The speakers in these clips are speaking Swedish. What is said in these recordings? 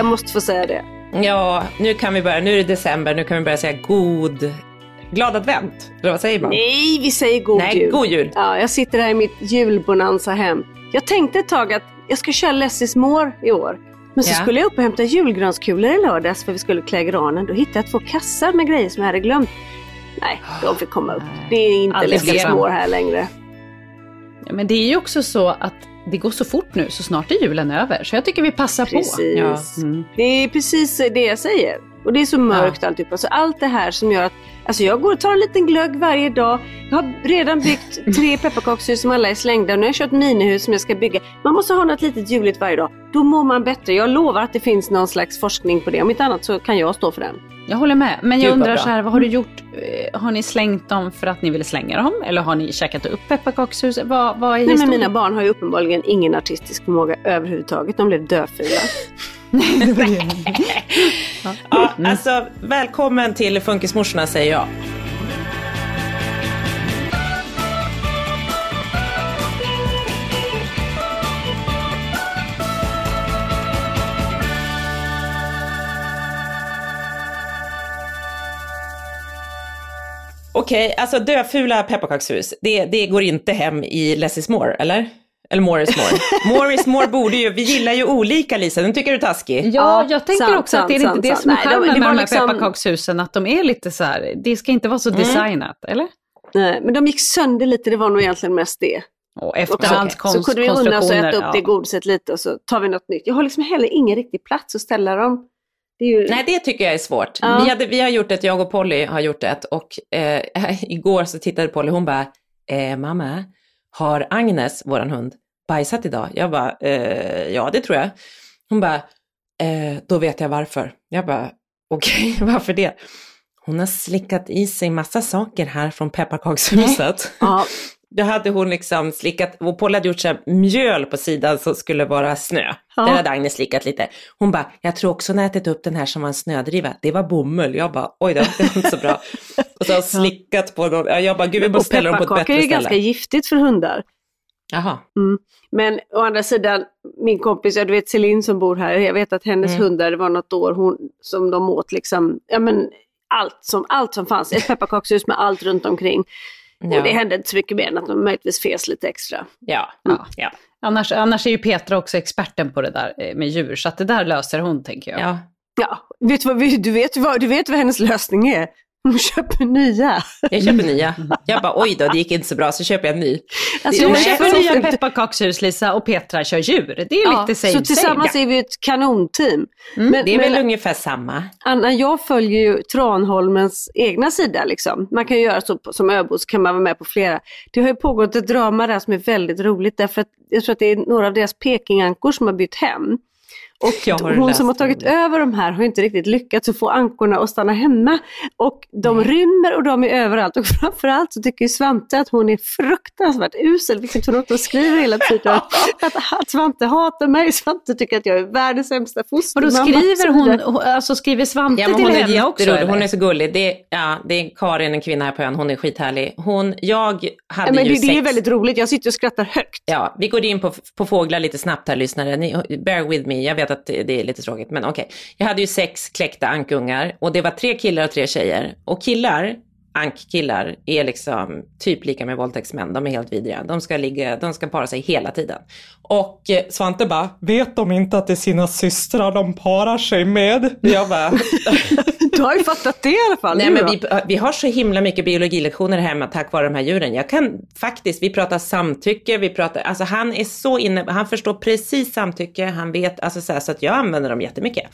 Jag måste få säga det. Ja, nu kan vi börja. Nu är det december, nu kan vi börja säga god... Glad advent, eller vad säger man? Nej, vi säger god Nej, jul. god jul. Ja, jag sitter här i mitt julbonanza hem. Jag tänkte ett tag att jag ska köra Less is more i år. Men så Ja. skulle jag upp och hämta julgranskulor i lördags för vi skulle klä granen. Då hittade jag två kassar med grejer som jag hade glömt. Nej, de fick komma upp. Det är inte Aldrig Less is glöm. more här längre. Ja, men det är ju också så att det går så fort nu, så snart är julen över. Så jag tycker vi passar Precis. på. Ja. Mm. Det är precis det jag säger. Och det är så mörkt alltihopa. Så allt det här som gör att Alltså jag går och tar en liten glögg varje dag. Jag har redan byggt tre pepparkakshus som alla är slängda. Och nu har jag kört minihus som jag ska bygga. Man måste ha något litet juligt varje dag. Då mår man bättre. Jag lovar att det finns någon slags forskning på det. Om inte annat så kan jag stå för den. Jag håller med. Men jag undrar så här, vad har du gjort? Eh, Har ni slängt dem för att ni ville slänga dem? Eller har ni käkat upp pepparkakshuset? Vad, vad är Nej, men mina barn har ju uppenbarligen ingen artistisk förmåga överhuvudtaget. De blev dödfula. Ja, alltså välkommen till Funkismorsorna säger jag. Okej, alltså döfula pepparkakshus, det, det går inte hem i Less is more, eller? Eller more is more. More is more borde ju, vi gillar ju olika Lisa, den tycker du är taskig. Ja, Ja, jag tänker sant, också att det är sant, det sant, som är sant. Nej, de- charmen det med de här liksom- pepparkakshusen, att de är lite så här, det ska inte vara så Mm. designat, eller? Nej, men de gick sönder lite. Det var nog egentligen mest det. Och efterhandskonstruktioner. så kunde vi unna oss att äta upp ja. det godiset lite och så tar vi något nytt. Jag har liksom heller ingen riktig plats att ställa dem. Det är ju... Nej, det tycker jag är svårt. Ja. Vi, hade, vi har gjort ett, jag och Polly har gjort ett och eh, igår så tittade Polly, hon bara, eh, mamma, har Agnes, våran hund, bajsat idag? Jag bara, eh, ja det tror jag. Hon bara, eh, då vet jag varför. Jag bara, okej, varför det? Hon har slickat i sig massa saker här från pepparkakshuset. Ja, Då hade hon liksom slickat, och Paul hade gjort så mjöl på sidan som skulle vara snö. Ja. Den hade Agnes slickat lite. Hon bara, jag tror också hon har ätit upp den här som var en snödriva. Det var bomull. Jag bara, oj då, det var inte så bra. Och så har hon slickat på dem. Ja, Jag bara, gud vi måste ställa dem på ett är bättre ju ganska ställe. giftigt för hundar. Jaha. Men å andra sidan, min kompis, ja, du vet Celine som bor här, jag vet att hennes Mm. hundar, det var något år hon, som de åt liksom, ja men allt som, allt som fanns. Ett pepparkakshus med allt runt omkring. Ja. Och det hände inte så mycket mer än att de möjligtvis fes lite extra. Ja. Ja. Ja. Annars, annars är ju Petra också experten på det där eh, med djur, så att det där löser hon tänker jag. ja. Ja, vet du, vad, du, vet vad, du vet vad hennes lösning är? Hon köper nya. Jag köper nya. Jag bara oj då, det gick inte så bra, så köper jag en ny. Alltså, Nej, köper nya pepparkakshus Lisa och Petra kör djur. Det är Ja, lite same så tillsammans same. är vi ett kanonteam. men, Det är väl men, ungefär samma. Anna, jag följer ju Tranholmens egna sida. Liksom. Man kan ju göra så som öbo så kan man vara med på flera. Det har ju pågått ett drama där som är väldigt roligt därför att jag tror att det är några av deras Pekingankor som har bytt hem. Och Jag har hon som har tagit det. över de här har inte riktigt lyckats att få ankorna att stanna hemma. Och de rymmer och de är överallt. Och framförallt så tycker Svante att hon är fruktansvärt usel, vilket hon också skriver hela tiden. Att, att Svante hatar mig, Svante tycker att jag är världens sämsta Och fostermamma. då och skriver så hon, alltså skriver Svante Ja, men till hon är henne också? eller? hon är så gullig. Det, ja, det är Karin, en kvinna här på ön, hon är skithärlig. Hon, jag hade Ja, men ju det, det är sex... väldigt roligt, jag sitter och skrattar högt. Ja, vi går in på, på fåglar lite snabbt här lyssnare. Ni, bear with me, jag vet att det, är lite tråkigt, men okej. Jag hade ju sex kläckta ankungar och det var tre killar och tre tjejer. Och killar, ankkillar, är liksom typ lika med våldtäktsmän. De är helt vidriga. De ska, ligga, de ska para sig hela tiden. Och eh, Svante bara, vet de inte att det är sina systrar de parar sig med? Jag bara, Du har ju fattat det i alla fall. Nej men vi, vi har så himla mycket biologilektioner hemma tack vare de här djuren. Jag kan faktiskt, vi pratar samtycke, vi pratar, alltså han är så inne, han förstår precis samtycke, han vet, alltså så, här, så att jag använder dem jättemycket.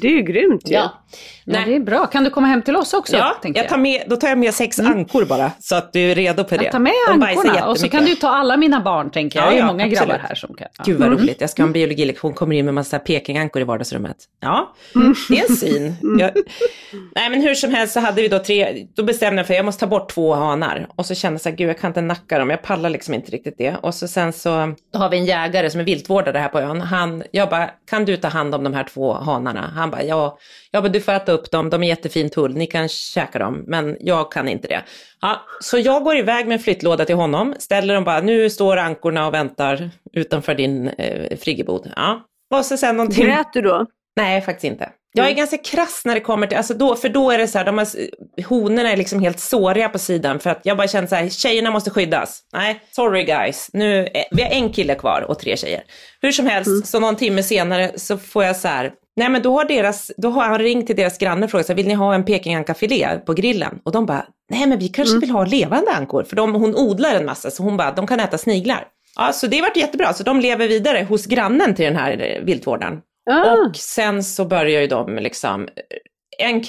Det är ju grymt ju. Ja. ja, det är bra. Kan du komma hem till oss också? Ja, tänker jag tar med, då tar jag med sex ankor bara, så att du är redo på det. Jag tar med De ankorna och så kan du ta alla mina barn tänker jag. Ja, det är ja, många absolut. grabbar här som kan. Ja. Gud vad roligt, jag ska ha en biologilektion, kommer in med massa pekingankor i vardagsrummet. Ja, det är en syn. Jag, nej men hur som helst så hade vi då tre, då bestämde jag för att jag måste ta bort två hanar. Och så kände jag så här, gud jag kan inte nacka dem, jag pallar liksom inte riktigt det. Och så sen så då har vi en jägare som är viltvårdare här på ön. Han, jag bara, kan du ta hand om de här två hanarna? Han bara, ja, ja men du får äta upp dem, de är jättefin tull, ni kan käka dem, men jag kan inte det. Ja, så jag går iväg med en flyttlåda till honom, ställer dem bara, nu står ankorna och väntar utanför din eh, friggebod. Ja. Och så sen någonting... Grät du då? Nej, faktiskt inte. Jag är ganska krass när det kommer till, alltså då, för då är det så här, de har, honorna är liksom helt såriga på sidan för att jag bara känner så här, tjejerna måste skyddas. Nej, sorry guys, nu, är- vi har en kille kvar och tre tjejer. Hur som helst, så någon timme senare så får jag så här, nej men då har deras, då har han ringt till deras granne och frågat så här, vill ni ha en pekingankafilé på grillen? Och de bara, nej men vi kanske vill ha levande ankor, för de, hon odlar en massa så hon bara, de kan äta sniglar. Ja, så det vart jättebra, så de lever vidare hos grannen till den här eh, viltvårdaren. Ah. Och sen så börjar ju de liksom, en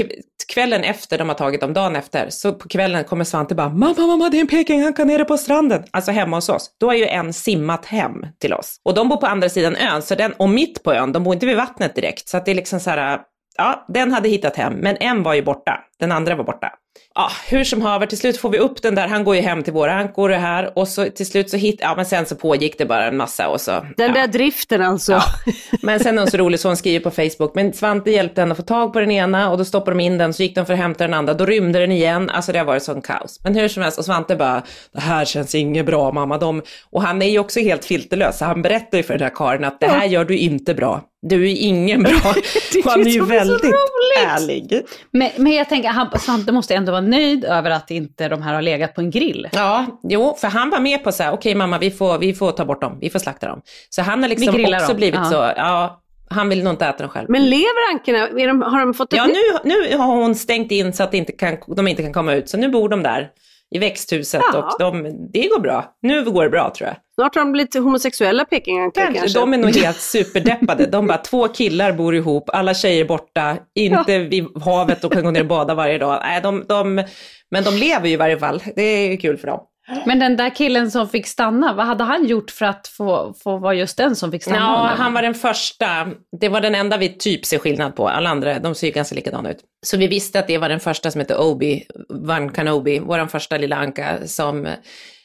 kvällen efter de har tagit dem, dagen efter, så på kvällen kommer Svante bara “Mamma, mamma, det är en pekinghanka nere på stranden”. Alltså hemma hos oss. Då har ju en simmat hem till oss. Och de bor på andra sidan ön, så den, och mitt på ön, de bor inte vid vattnet direkt. Så att det är liksom så här, ja, den hade hittat hem, men en var ju borta. Den andra var borta. Ja, hur som haver, till slut får vi upp den där, han går ju hem till våra ankor här och så till slut så hit, ja men sen så pågick det bara en massa och så. Den ja. där driften alltså. Ja. Men sen är hon så rolig så hon skriver på Facebook, men Svante hjälpte henne att få tag på den ena och då stoppade de in den, så gick de för att hämta den andra, då rymde den igen, alltså det har varit sån kaos. Men hur som helst, och Svante bara, det här känns inget bra mamma, de... och han är ju också helt filterlös, så han berättar ju för den här Karin att det här gör du inte bra, du är ingen bra. Och han är ju väldigt roligt. ärlig. Men, men jag tänker, han, Svante måste ändå vara nöjd över att inte de här har legat på en grill. Ja, jo, för han var med på så här, okej mamma, vi får, vi får ta bort dem, vi får slakta dem. Så han har liksom också dem. blivit Ja. så, ja, han vill nog inte äta dem själv. Men lever ankorna? Har de fått ett Ja, nu, nu har hon stängt in så att inte kan, de inte kan komma ut, så nu bor de där i växthuset Ja. och de, det går bra. Nu går det bra tror jag. Snart har de blivit homosexuella pekingankor Kanske. kanske. De är nog helt superdeppade. De bara, två killar bor ihop, alla tjejer borta, inte vid havet och kan gå ner och bada varje dag. Nej, de, de, men de lever ju i varje fall. Det är kul för dem. Men den där killen som fick stanna, vad hade han gjort för att få, få vara just den som fick stanna? Ja, han var den första. Det var den enda vi typ ser skillnad på. Alla andra, de ser ju ganska likadana ut. Så vi visste att det var den första som hette Obi, Van Kanobi, vår första lilla anka som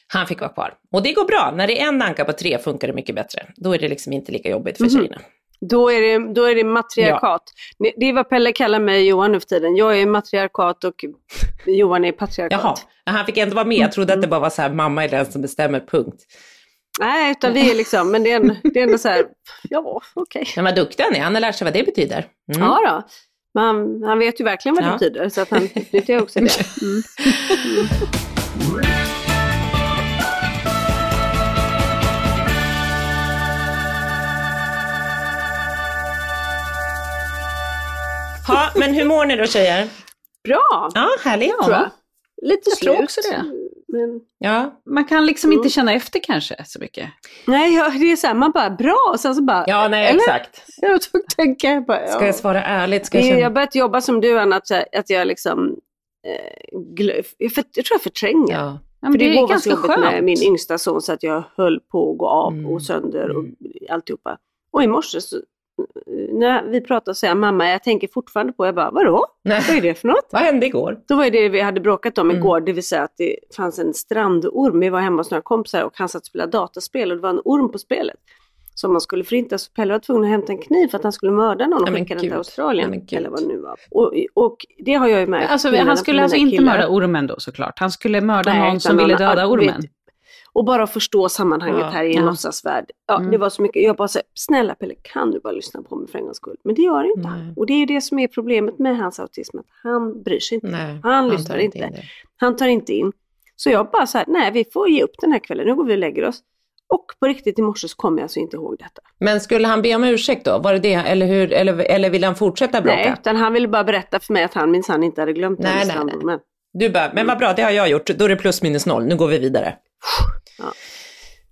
han fick vara kvar. Och det går bra. När det är en anka på tre funkar det mycket bättre. Då är det liksom inte lika jobbigt för tjejerna. Då är det, då är det matriarkat. Det är vad Pelle kallar mig och Johan nu för tiden. Jag är matriarkat och Johan är patriarkat. Jaha, han fick ändå vara med. Jag trodde att det bara var så här, mamma är den som bestämmer, punkt. Nej, utan vi är liksom, men det är, en, det är ändå så här, ja okej. Men vad duktig han är, han har lärt sig vad det betyder. Mm. Ja då. Men han, han vet ju verkligen vad det Ja. betyder så att han utnyttjar också det. Mm. Ha, men hur mår ni då tjejer? bra, Ja, härligt. tror jag. Lite Jag tror slut. också det. Men, Ja. Man kan liksom inte känna efter kanske så mycket. nej, ja, det är så här, man bara bra och sen så bara... ja, nej eller? exakt. Jag tog tänka, jag bara, ja. Ska jag svara ärligt? Ska jag känna... Jag har börjat jobba som du Anna, att, att jag liksom... Eh, glö, jag, för, jag tror jag förtränger. Ja. För det, det är ganska skönt. med min yngsta son så att jag höll på att gå av Mm. och sönder och alltihopa. Och i morse så, när vi pratade så sa jag, mamma jag tänker fortfarande på, jag bara vadå? Nej. Vad är det för något? Vad hände igår? Då var det vi hade bråkat om Mm. igår, det vill säga att det fanns en strandorm. Vi var hemma hos några kompisar och han satt och spelade dataspel och det var en orm på spelet. Som man skulle förinta, så Pelle var tvungen att hämta en kniv för att han skulle mörda någon och skicka den till. Australien. Gud. eller vad det nu var. Och, och det har jag ju märkt. Alltså, han skulle alltså inte killar. mörda ormen då såklart. Han skulle mörda Nej, någon som ville döda ja, ormen. vet- Och bara förstå sammanhanget Ja, här i en ja. låtsasvärld. Ja, Mm. Det var så mycket, jag bara säger, snälla Pelle kan du bara lyssna på mig för en gångs skull? Men det gör inte han. Nej. Och det är ju det som är problemet med hans autism, att han bryr sig inte. Nej, han lyssnar tar inte. in det. Han tar inte in. Så jag bara så här, nej vi får ge upp den här kvällen, nu går vi och lägger oss. Och på riktigt i morse så kommer jag alltså inte ihåg detta. Men skulle han be om ursäkt då? Var det det? Eller, hur, eller, eller vill han fortsätta bråka? Nej, utan han ville bara berätta för mig att han minsann inte hade glömt Nej, den nej, strandormen. Du bara, men vad bra, det har jag gjort. Då är det plus minus noll. Nu går vi vidare. Ja.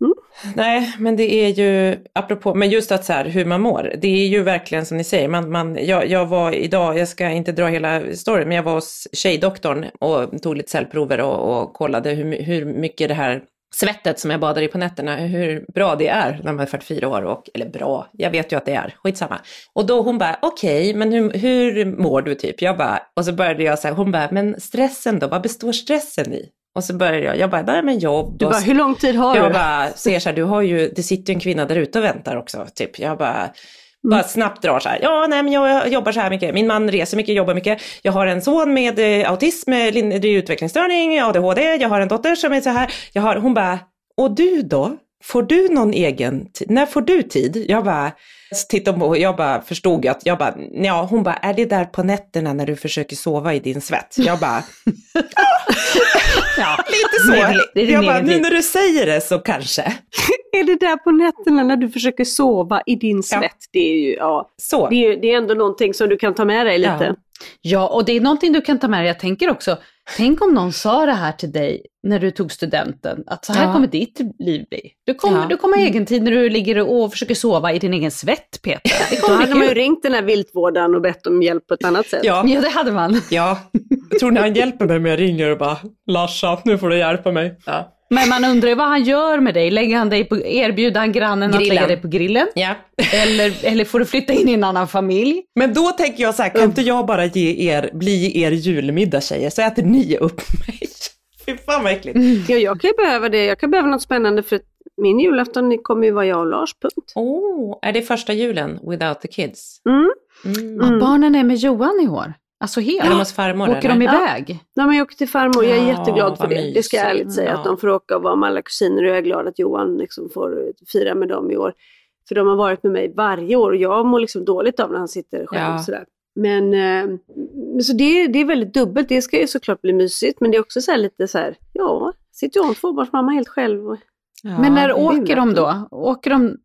Mm. Nej, men det är ju, apropå, men just att så här, hur man mår. Det är ju verkligen som ni säger, man, man, jag, jag var idag, jag ska inte dra hela storyn, men jag var hos tjejdoktorn och tog lite cellprover och, och kollade hur, hur mycket det här svettet som jag badar i på nätterna, hur bra det är när man är 44 år. Och, eller bra, jag vet ju att det är, skitsamma. Och då hon bara, okej, men hur, hur mår du typ? Jag bara, och så började jag säga, hon bara, men stressen då, vad består stressen i? Och så började jag, jag bara, nej men jobb. Du bara, hur lång tid har jag du? bara ser så här, du har ju, det sitter ju en kvinna där ute och väntar också. Typ. Jag bara, bara snabbt drar så här, ja nej men jag jobbar så här mycket, min man reser mycket, jobbar mycket. Jag har en son med eh, autism, eh, lindrig utvecklingsstörning, ADHD, jag har en dotter som är så här. Jag har, hon bara, och du då? Får du någon egen tid? När får du tid? Jag bara, tittade på, jag bara förstod att, jag bara, ja, hon bara, är det där på nätterna när du försöker sova i din svett? Jag bara, Ja. lite så. Det är- det din jag bara, nu när du säger det så kanske. Är det där på nätterna när du försöker sova i din svett? Det är ju, ja, Så. det är, det är ändå någonting som du kan ta med dig lite. Ja. Ja, och det är någonting du kan ta med dig. Jag tänker också, tänk om någon sa det här till dig när du tog studenten, att så här Ja. kommer ditt liv bli. Du kommer, Ja. du kommer ha egen tid när du ligger och försöker sova i din egen svett, Peter. Det Då hade man ju ringt den här viltvårdaren och bett om hjälp på ett annat sätt. Ja, Ja, det hade man. ja. Jag tror när han hjälper mig med jag ringer och bara Larsa, nu får du hjälpa mig. Ja. Men man undrar ju vad han gör med dig. Lägger han dig på, erbjuder han grannen att Grillen. lägga dig på grillen? ja. Eller, eller får du flytta in i en annan familj? Men då tänker jag så här, kan inte jag bara ge er, bli er julmiddag tjejer, så äter ni upp mig. Fy fan vad äckligt. Ja, jag kan ju behöva det. Jag kan behöva något spännande för att min julafton kommer ju vara jag och Lars, punkt. Åh, är det första julen without the kids? Mm. Mm. Ja, barnen är med Johan i år. Alltså helt. Är de hos farmor Åker eller? de Ja. iväg? Nej, men jag åker till farmor, jag är Ja, jätteglad för det. Det ska jag ärligt säga, Ja. att de får åka och vara med alla kusiner och jag är glad att Johan liksom får fira med dem i år. För de har varit med mig varje år och jag mår liksom dåligt av när han sitter själv. Ja. Sådär. Men eh, så det, det är väldigt dubbelt, det ska ju såklart bli mysigt men det är också så här lite så här, ja, sitter jag en tvåbarnsmamma helt själv. Och, Ja, Men när åker de då? Åker de...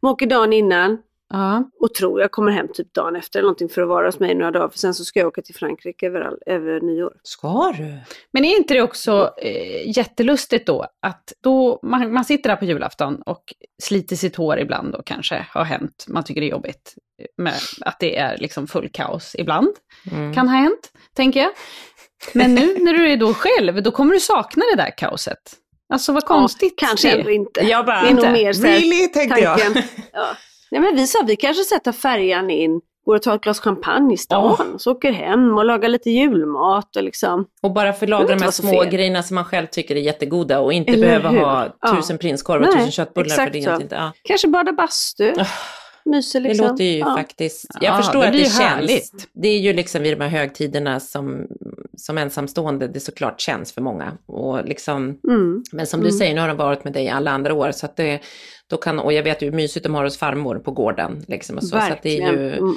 man åker dagen innan Ja. och tror jag kommer hem typ dagen efter eller någonting för att vara hos mig några dagar för sen så ska jag åka till Frankrike över, all, över nyår. Ska du? Men är inte det också eh, jättelustigt då att då man, man sitter där på julafton och sliter sitt hår ibland då kanske har hänt. Man tycker det är jobbigt med att det är liksom full kaos ibland. Mm. Kan ha hänt, tänker jag. Men nu när du är då själv, då kommer du sakna det där kaoset. Alltså vad konstigt. Ja, kanske det. ändå inte. Jag bara, det är nog mer så här, really tänkte jag. tanken. Ja. Nej, men vi sa vi kanske sätter färjan in, går och tar ett glas champagne i stan, och så åker hem och lagar lite julmat och liksom. Och bara för Det laga de här små fel. grejerna som man själv tycker är jättegoda och inte Eller behöva hur? ha Ja. tusen prinskorvar och tusen köttbullar för exakt det är så. inte... Ja. Kanske bada bastu, Ah, myser Det liksom. låter ju Ja. faktiskt... Jag Ja, förstår det att det känns. härligt. Det är ju liksom vid de här högtiderna som, som ensamstående det såklart känns för många. Och liksom, Mm. men som du Mm. säger, nu har de varit med dig alla andra år. Så att det, då kan, och jag vet ju hur mysigt de har hos farmor på gården. Liksom och så, så att det är ju, Mm.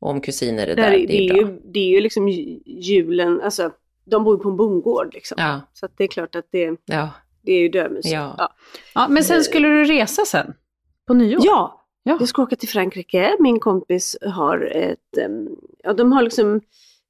och om kusiner det Där, där, är- det det, är är bra. ju, det är ju liksom ju- julen, alltså de bor ju på en bondgård liksom. Ja, Så att det är klart att det, ja, det är ju dömysigt. Ja. Ja. Ja, men sen skulle du resa sen? På nyår? ja, Ja. Jag ska åka till Frankrike. Min kompis har ett, ja de har liksom,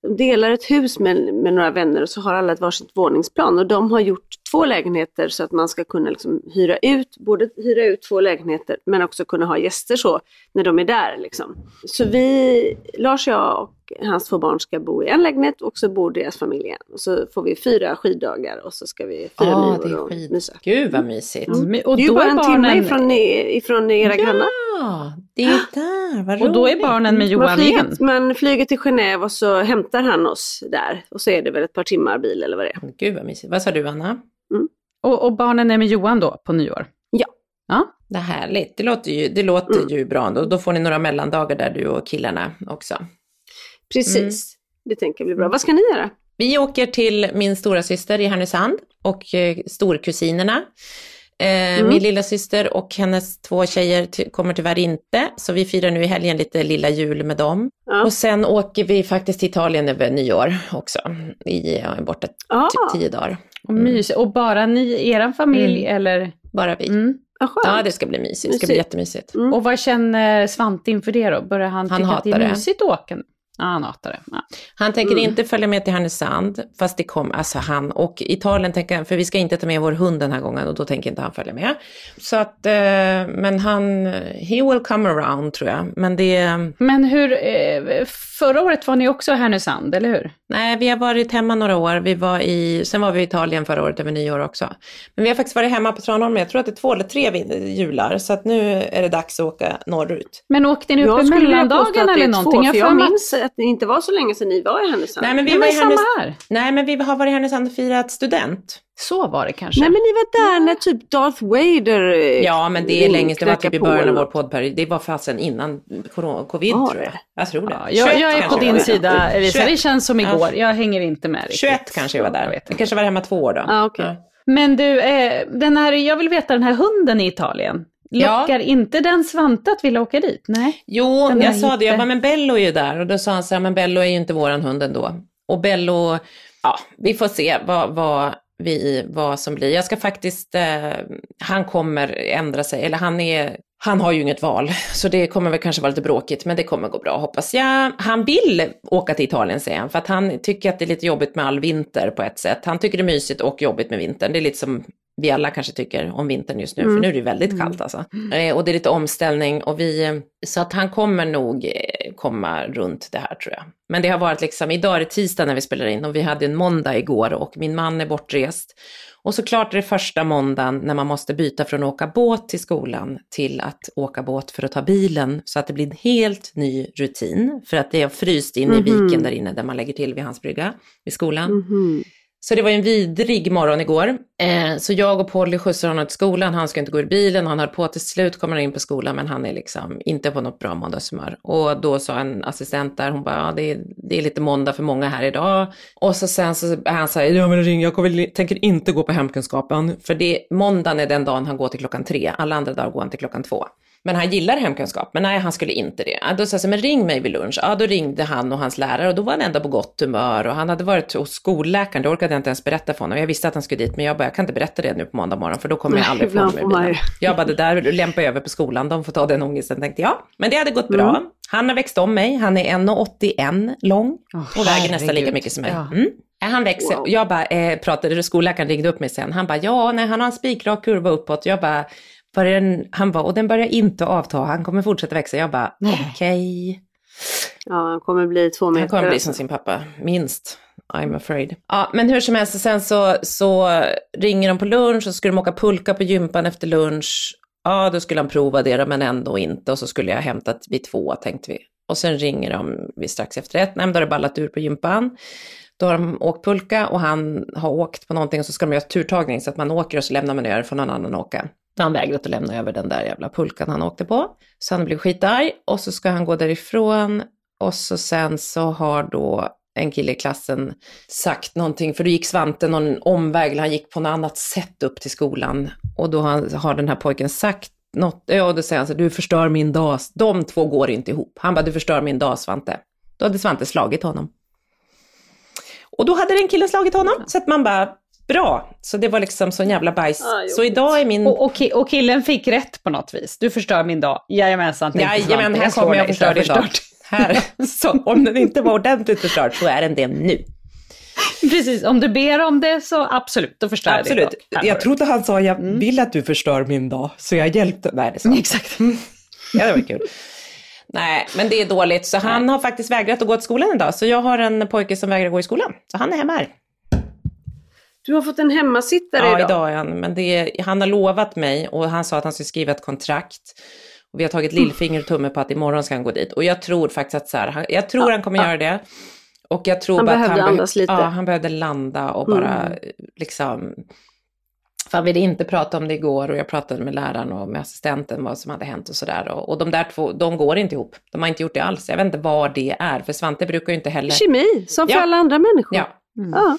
de delar ett hus med, med några vänner och så har alla ett varsitt våningsplan och de har gjort två lägenheter så att man ska kunna liksom hyra ut, både hyra ut två lägenheter men också kunna ha gäster så när de är där. Liksom. Så vi, Lars, jag och hans två barn ska bo i en lägenhet och så bor deras familj i en. Och så får vi fyra skiddagar och så ska vi fira Ja, nyår det är och skit. mysa. Gud vad mysigt. Mm. Och Det är ju då bara är en timme barnen, ifrån, ifrån era grannar. Ja, det är ju där, vad roligt. och då är barnen med Man Johan igen. flyger, man flyger till Genève och så hämtar han oss där. Och så är det väl ett par timmar bil eller vad det är. Gud vad mysigt. Vad sa du Anna? Och, och barnen är med Johan då på nyår? Ja. Ja, Det är härligt. Det låter ju, det låter ju bra. Då, då får ni några mellandagar där du och killarna också. Precis. Mm. Det tänker blir bra. Vad ska ni göra? Vi åker till min stora syster i Härnösand och eh, storkusinerna. Eh, Min lilla syster och hennes två tjejer ty- kommer tyvärr inte, så vi firar nu i helgen lite lilla jul med dem. Ja. Och sen åker vi faktiskt till Italien över nyår också, i ja, borta Ah. typ tio dagar. Och mysigt. Och bara ni, eran familj eller? Bara vi. Mm. Skönt. Ja, det ska bli mysigt. Det ska bli Mysigt. jättemysigt. Mm. Och vad känner Svante inför det då? Börjar han, Han tycka att det är det. mysigt att åka? Ja, han hatar det. Ja. Han tänker Mm. inte följa med till Härnösand, fast det kommer, alltså han, och Italien tänker han, för vi ska inte ta med vår hund den här gången och då tänker inte han följa med. Så att, eh, men han, he will come around tror jag. Men det, Men hur, eh, förra året var ni också i Härnösand, eller hur? nej vi har varit hemma några år, vi var i, sen var vi i Italien förra året över nyår också. Men vi har faktiskt varit hemma på Tranholm, jag tror att det är två eller tre jular, så att nu är det dags att åka norrut. Men åkte ni upp i Jag påstå mellandagen eller någonting? Två, jag för att- minns att det inte var så länge sedan ni var i Härnösand. Nej men vi, Ja, var i samma Härnös- här. nej, men vi har varit i Härnösand och firat student. Så var det kanske. Nej men ni var där när typ Darth Vader eh, Ja, men det är länge det var typ i början av vår poddperiod. Det var fasen innan covid Var tror jag. Jag tror det. Ja, jag, jag är 21 på din sida Elisa, 21. det känns som igår. Ja. Jag hänger inte med riktigt. 21 kanske jag var där. Jag kanske var hemma två år då. Ja, okej. Men du, eh, den här, jag vill veta den här hunden i Italien. Ja. Lockar inte den Svante att vilja åka dit? Nej. Jo, Den jag sa det, jag bara, men Bello är ju där. Och då sa han så här, men Bello är ju inte våran hund ändå. Och Bello, ja, vi får se vad, vad, vi, vad som blir. Jag ska faktiskt, eh, han kommer ändra sig, eller han är, han har ju inget val, så det kommer väl kanske vara lite bråkigt, men det kommer gå bra hoppas jag. Han vill åka till Italien säger han, för att han tycker att det är lite jobbigt med all vinter på ett sätt. Han tycker det är mysigt och jobbigt med vintern. Det är lite som vi alla kanske tycker om vintern just nu, för nu är det väldigt kallt alltså. Eh, och det är lite omställning och vi, eh, så att han kommer nog eh, komma runt det här tror jag. Men det har varit liksom, idag är det tisdag när vi spelar in och vi hade en måndag igår och min man är bortrest. Och såklart är det första måndagen när man måste byta från att åka båt till skolan till att åka båt för att ta bilen. Så att det blir en helt ny rutin. För att det är fryst in i viken där inne där man lägger till vid hans brygga, vid skolan. Mhm. Så det var en vidrig morgon igår. Eh, så jag och Polly skjutsar honom till skolan, han ska inte gå ur bilen, han höll på till slut kommer han in på skolan men han är liksom inte på något bra måndagshumör. Och då sa en assistent där, hon bara, ja, det, är, det är lite måndag för många här idag. Och så sen så är han såhär, ja men ring, jag kommer, tänker inte gå på hemkunskapen. För det, måndagen är den dagen han går till klockan tre, alla andra dagar går han till klockan två. Men han gillar hemkunskap, men nej han skulle inte det. Då sa jag men ring mig vid lunch. Ja då ringde han och hans lärare och då var han ändå på gott humör och han hade varit hos skolläkaren, det orkade jag inte ens berätta för honom. Jag visste att han skulle dit men jag bara, jag kan inte berätta det nu på måndag morgon för då kommer jag aldrig få honom ju. Jag bara, det där lämpar jag över på skolan, de får ta den ångesten tänkte jag. Men det hade gått bra. Han har växt om mig, han är 1,81 lång Åh, och väger nästan lika mycket som mig. Ja. Mm. Han växer. Wow. Jag bara eh, pratade, skolläkaren ringde upp mig sen. Han bara, ja, nej, han har en spikrak kurva uppåt. Jag bara, den, han bara, och den börjar inte avta. Han kommer fortsätta växa. Jag bara, okej. Ja, han kommer bli två meter. Han kommer bli alltså. som sin pappa, minst. I'm afraid. Ja, men hur som helst, sen så, så ringer de på lunch och så skulle de åka pulka på gympan efter lunch. Ja, då skulle han prova det men ändå inte. Och så skulle jag hämtat vid två, tänkte vi. Och sen ringer de vid strax efter ett. Nej, men då har det ballat ur på gympan. Då har de åkt pulka och han har åkt på någonting och så ska de göra turtagning så att man åker och så lämnar man över för någon annan att åka. Då har han vägrat att lämna över den där jävla pulkan han åkte på. Så han blir skitarg och så ska han gå därifrån och så sen så har då en kille i klassen sagt någonting, för då gick Svante någon omväg, eller han gick på något annat sätt upp till skolan. Och då har, har den här pojken sagt något, ja då säger han så du förstör min dag, de två går inte ihop. Han bara, du förstör min dag Svante. Då hade Svante slagit honom. Och då hade den killen slagit honom, så att man bara, bra. Så det var liksom sån jävla bajs. Ah, så idag är min... Och, och, och killen fick rätt på något vis. Du förstör min dag. Jajamensan, Jajamän, här kommer jag dig, förstör så din dag. förstört. här, så om den inte var ordentligt förstörd så är den det nu. Precis, om du ber om det så absolut, då förstör Absolut. jag det. då. Här Jag trodde han sa, jag Mm. vill att du förstör min dag, så jag hjälpte. Nej, det sa han. Exakt. Ja, det var kul. Nej, men det är dåligt. Så han har faktiskt vägrat att gå till skolan idag. Så jag har en pojke som vägrar gå i skolan. Så han är hemma här. Du har fått en hemmasittare Ja, idag. idag är han. Men det han har lovat mig och han sa att han skulle skriva ett kontrakt. Och vi har tagit lillfinger och tumme på att imorgon ska han gå dit. Och jag tror faktiskt att så här, jag tror han kommer göra det. Och jag tror Han bara att behövde han andas lite. Ja, han behövde landa och bara Mm. liksom... För han ville inte prata om det igår och jag pratade med läraren och med assistenten vad som hade hänt och sådär. Och, och de där två, de går inte ihop. De har inte gjort det alls. Jag vet inte vad det är, för Svante brukar ju inte heller... Kemi, som för Ja. alla andra människor. Ja, Ja.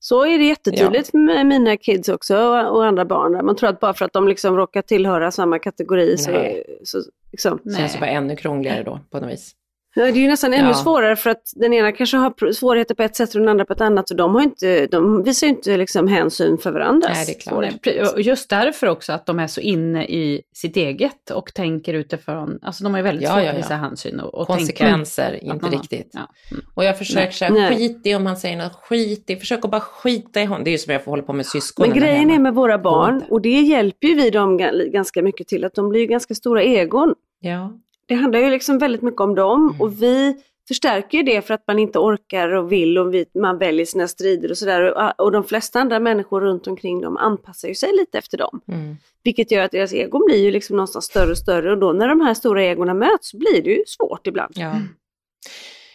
Så är det jättetydligt med mina kids också och, och andra barn. Man tror att bara för att de liksom råkar tillhöra samma kategori så, Nej. så liksom. känns ju bara ännu krångligare då på något vis. Ja, det är ju nästan ännu Ja. svårare för att den ena kanske har svårigheter på ett sätt och den andra på ett annat. Och de, har inte, de visar ju inte liksom hänsyn för varandras Nej, det är klart. Nej, just därför också att de är så inne i sitt eget och tänker utifrån, alltså de har ju väldigt Ja, svårt ja, att ja. visa hänsyn och, och Konsekvenser, tänka att inte riktigt. Ja. Mm. Och jag försöker säga, skit i om han säger något, skit i, försök att bara skita i honom. Det är ju som jag får hålla på med syskonen. Men grejen är med våra barn, och det hjälper ju vi dem ga- ganska mycket till, att de blir ganska stora egon. Ja, Det handlar ju liksom väldigt mycket om dem Mm. och vi förstärker ju det för att man inte orkar och vill och man väljer sina strider och sådär. Och, och de flesta andra människor runt omkring dem anpassar ju sig lite efter dem. mm. Vilket gör att deras egon blir ju liksom någonstans större och större och då när de här stora egorna möts blir det ju svårt ibland. ja.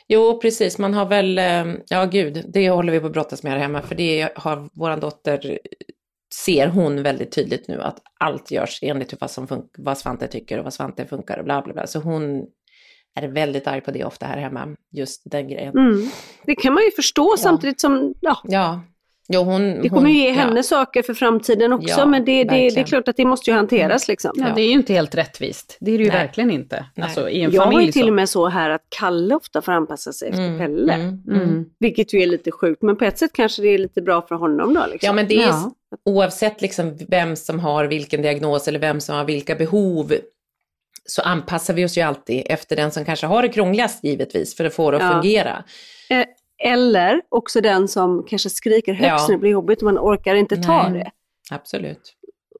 Jo, precis. Man har väl, eh, ja gud, det håller vi på att brottas med här hemma. För det har våran dotter, ser hon väldigt tydligt nu att allt görs enligt vad, som fun- vad Svante tycker och vad Svante funkar och bla bla bla. Så hon är väldigt arg på det ofta här hemma, just den grejen. Mm. Det kan man ju förstå samtidigt som, ja, Ja, jo hon... det kommer hon, ju ge ja. henne saker för framtiden också Ja, men det, det, det är klart att det måste ju hanteras liksom. Ja, det är ju inte helt rättvist. Det är det ju Nej. verkligen inte. Nej. Alltså i en Jag har familj ju till och med så här att Kalle ofta får anpassa sig efter Mm, Pelle. mm, mm. Mm. Vilket ju är lite sjukt, men på ett sätt kanske det är lite bra för honom då. Liksom. Ja, men det är Ja. Oavsett liksom vem som har vilken diagnos eller vem som har vilka behov så anpassar vi oss ju alltid efter den som kanske har det krångligast givetvis för att få det att Ja. fungera. Eh, Eller också den som kanske skriker högst Ja. när det blir jobbigt och man orkar inte ta Nej. det. Absolut.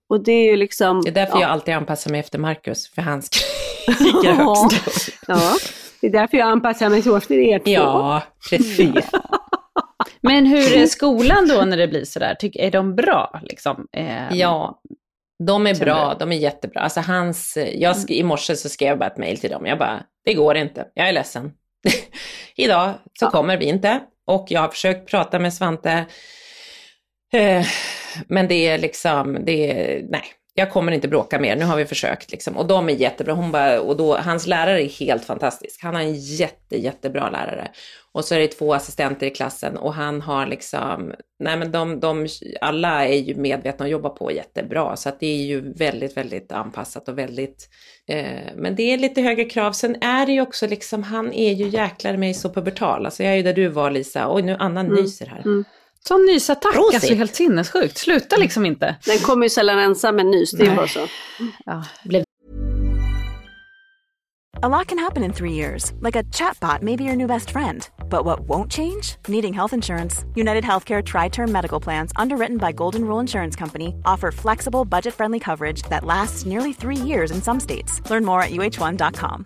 Och det är ju liksom... Det är därför ja. jag alltid anpassar mig efter Marcus, för han skriker högst. Ja, det är därför jag anpassar mig så efter er två. Ja, precis. Men hur är skolan då när det blir sådär? Är de bra liksom? Eh, Ja, de är bra, de är jättebra. Alltså hans, jag sk- I morse så skrev jag bara ett mejl till dem. Jag bara, det går inte, jag är ledsen. Idag så Ja. kommer vi inte. Och jag har försökt prata med Svante. Eh, men det är liksom, det är, nej, jag kommer inte bråka mer, nu har vi försökt liksom. Och de är jättebra, hon bara, och då, hans lärare är helt fantastisk. Han har en jätte, jättebra lärare. Och så är det två assistenter i klassen och han har liksom, nej men de, de alla är ju medvetna och jobbar på jättebra. Så att det är ju väldigt, väldigt anpassat och väldigt, eh, men det är lite högre krav. Sen är det ju också liksom, han är ju jäklar mig så pubertal. Alltså jag är ju där du var Lisa, oj nu Anna nyser här. Mm. Sån nysattack, Prosit. alltså helt sinnessjukt. Sluta liksom inte. Den kommer ju sällan ensam med nys, det är bara så. Ja. A lot can happen in three years, like a chatbot may be your new best friend. But what won't change? Needing health insurance. United Healthcare Tri Term Medical Plans, underwritten by Golden Rule Insurance Company, offer flexible, budget friendly coverage that lasts nearly three years in some states. Learn more at uh1.com.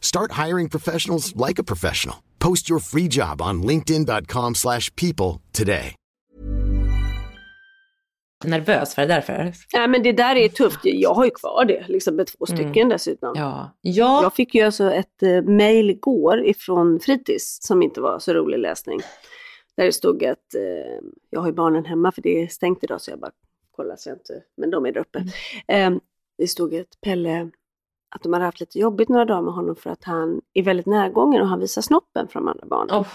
Start hiring professionals like a professional. Post your free job on linkedin.com/people slash people today. Nervös, var det därför? Nej men det där är tufft, jag har ju kvar det, liksom med två stycken dessutom. Ja. Ja, Jag fick ju alltså ett eh, mail igår ifrån fritids som inte var så rolig läsning. Där det stod att eh, jag har ju barnen hemma för det är stängt idag så jag bara kollar så jag inte, men de är där uppe. Eh, det stod att Pelle, att de har haft lite jobbigt några dagar med honom för att han är väldigt närgången och han visar snoppen för de andra barnen. Oh.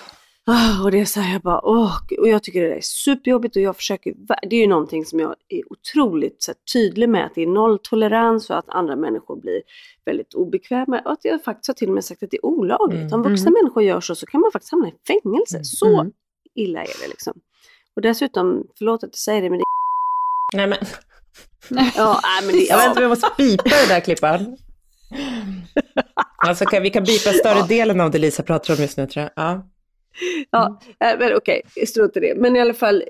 Och det är så här, jag bara, åh, och jag tycker det är superjobbigt och jag försöker, det är ju någonting som jag är otroligt så här, tydlig med, att det är nolltolerans och att andra människor blir väldigt obekväma. Och att jag faktiskt har till och med sagt att det är olagligt. Mm. Om vuxna Mm. människor gör så, så kan man faktiskt hamna i fängelse. Mm. Så Mm. illa är det liksom. Och dessutom, förlåt att jag säger det, men det Nej men, Ja, nej, men det, jag vet ja. inte, vi måste bipa det där Klippan. Alltså kan, vi kan bipa större delen av det Lisa pratar om just nu tror jag. Ja. Ja, äh, men okej, strunt i det. Men i alla fall,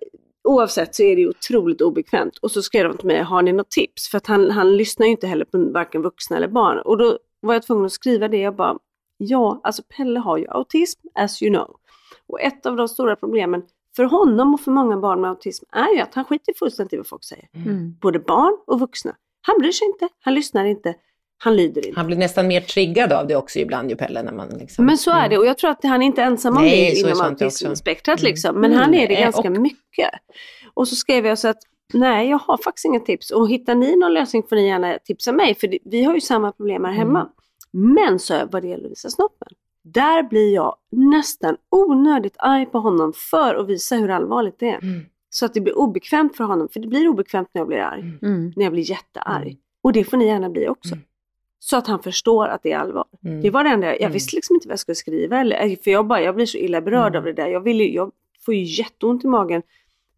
oavsett så är det otroligt obekvämt. Och så skrev de till mig, har ni något tips? För att han, han lyssnar ju inte heller på varken vuxna eller barn. Och då var jag tvungen att skriva det. Jag bara, ja, alltså Pelle har ju autism, as you know. Och ett av de stora problemen för honom och för många barn med autism är ju att han skiter fullständigt i vad folk säger. Mm. Både barn och vuxna. Han bryr sig inte, han lyssnar inte, han lyder inte. Han blir nästan mer triggad av det också ibland ju Pelle när man liksom... Men så är det och jag tror att han är inte ensam om Nej, det inom autismspektrat Mm. liksom. Men Mm, han är det nej, ganska och- mycket. Och så skrev jag så att nej, jag har faktiskt inga tips. Och hittar ni någon lösning får ni gärna tipsa mig. För vi har ju samma problem här hemma. Men så vad det gäller att visa snoppen. Där blir jag nästan onödigt arg på honom för att visa hur allvarligt det är. Mm. Så att det blir obekvämt för honom. För det blir obekvämt när jag blir arg. Mm. När jag blir jättearg. Mm. Och det får ni gärna bli också. Mm. Så att han förstår att det är allvar. Mm. Det var det enda, jag Mm. visste liksom inte vad jag skulle skriva. Eller, för jag, bara, jag blir så illa berörd Mm. av det där. Jag, vill ju, jag får ju jätteont i magen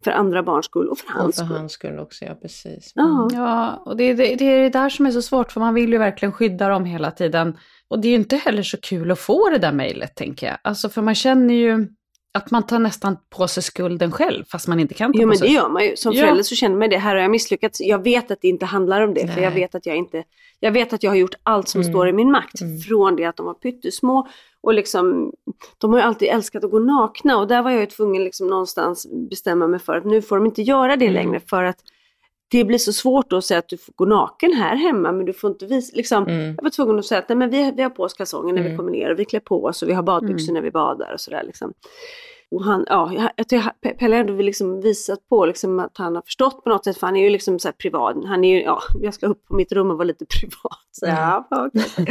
för andra barns skull och för Och hans för skull. hans skull också, ja precis. Ja. Ja, och det, det, det är det där som är så svårt, för man vill ju verkligen skydda dem hela tiden. Och det är ju inte heller så kul att få det där mejlet, tänker jag. Alltså, för man känner ju att man tar nästan på sig skulden själv, fast man inte kan ta Jo på men sig det gör man ju. Som Ja. förälder så känner man det. Här har jag misslyckats. Jag vet att det inte handlar om det. För jag vet att jag inte... Jag vet att jag har gjort allt som Mm. står i min makt. Mm. Från det att de var pyttesmå. Och liksom, de har ju alltid älskat att gå nakna. Och där var jag ju tvungen liksom någonstans bestämma mig för att nu får de inte göra det Mm. längre. För att det blir så svårt då att säga att du får gå naken här hemma. Men du får inte visa... Liksom, Mm. Jag var tvungen att säga att nej, men vi, vi har på oss kalsonger när vi Mm. kommer ner. Och vi klär på oss och vi har badbyxor Mm. när vi badar och sådär. Liksom. Och han, ja, jag, tycker Pe- Pelle har ändå liksom visat på liksom att han har förstått på något sätt, för han är ju liksom så privat. Han är ju, ja, jag ska upp på mitt rum och vara lite privat. Så, ja, okej.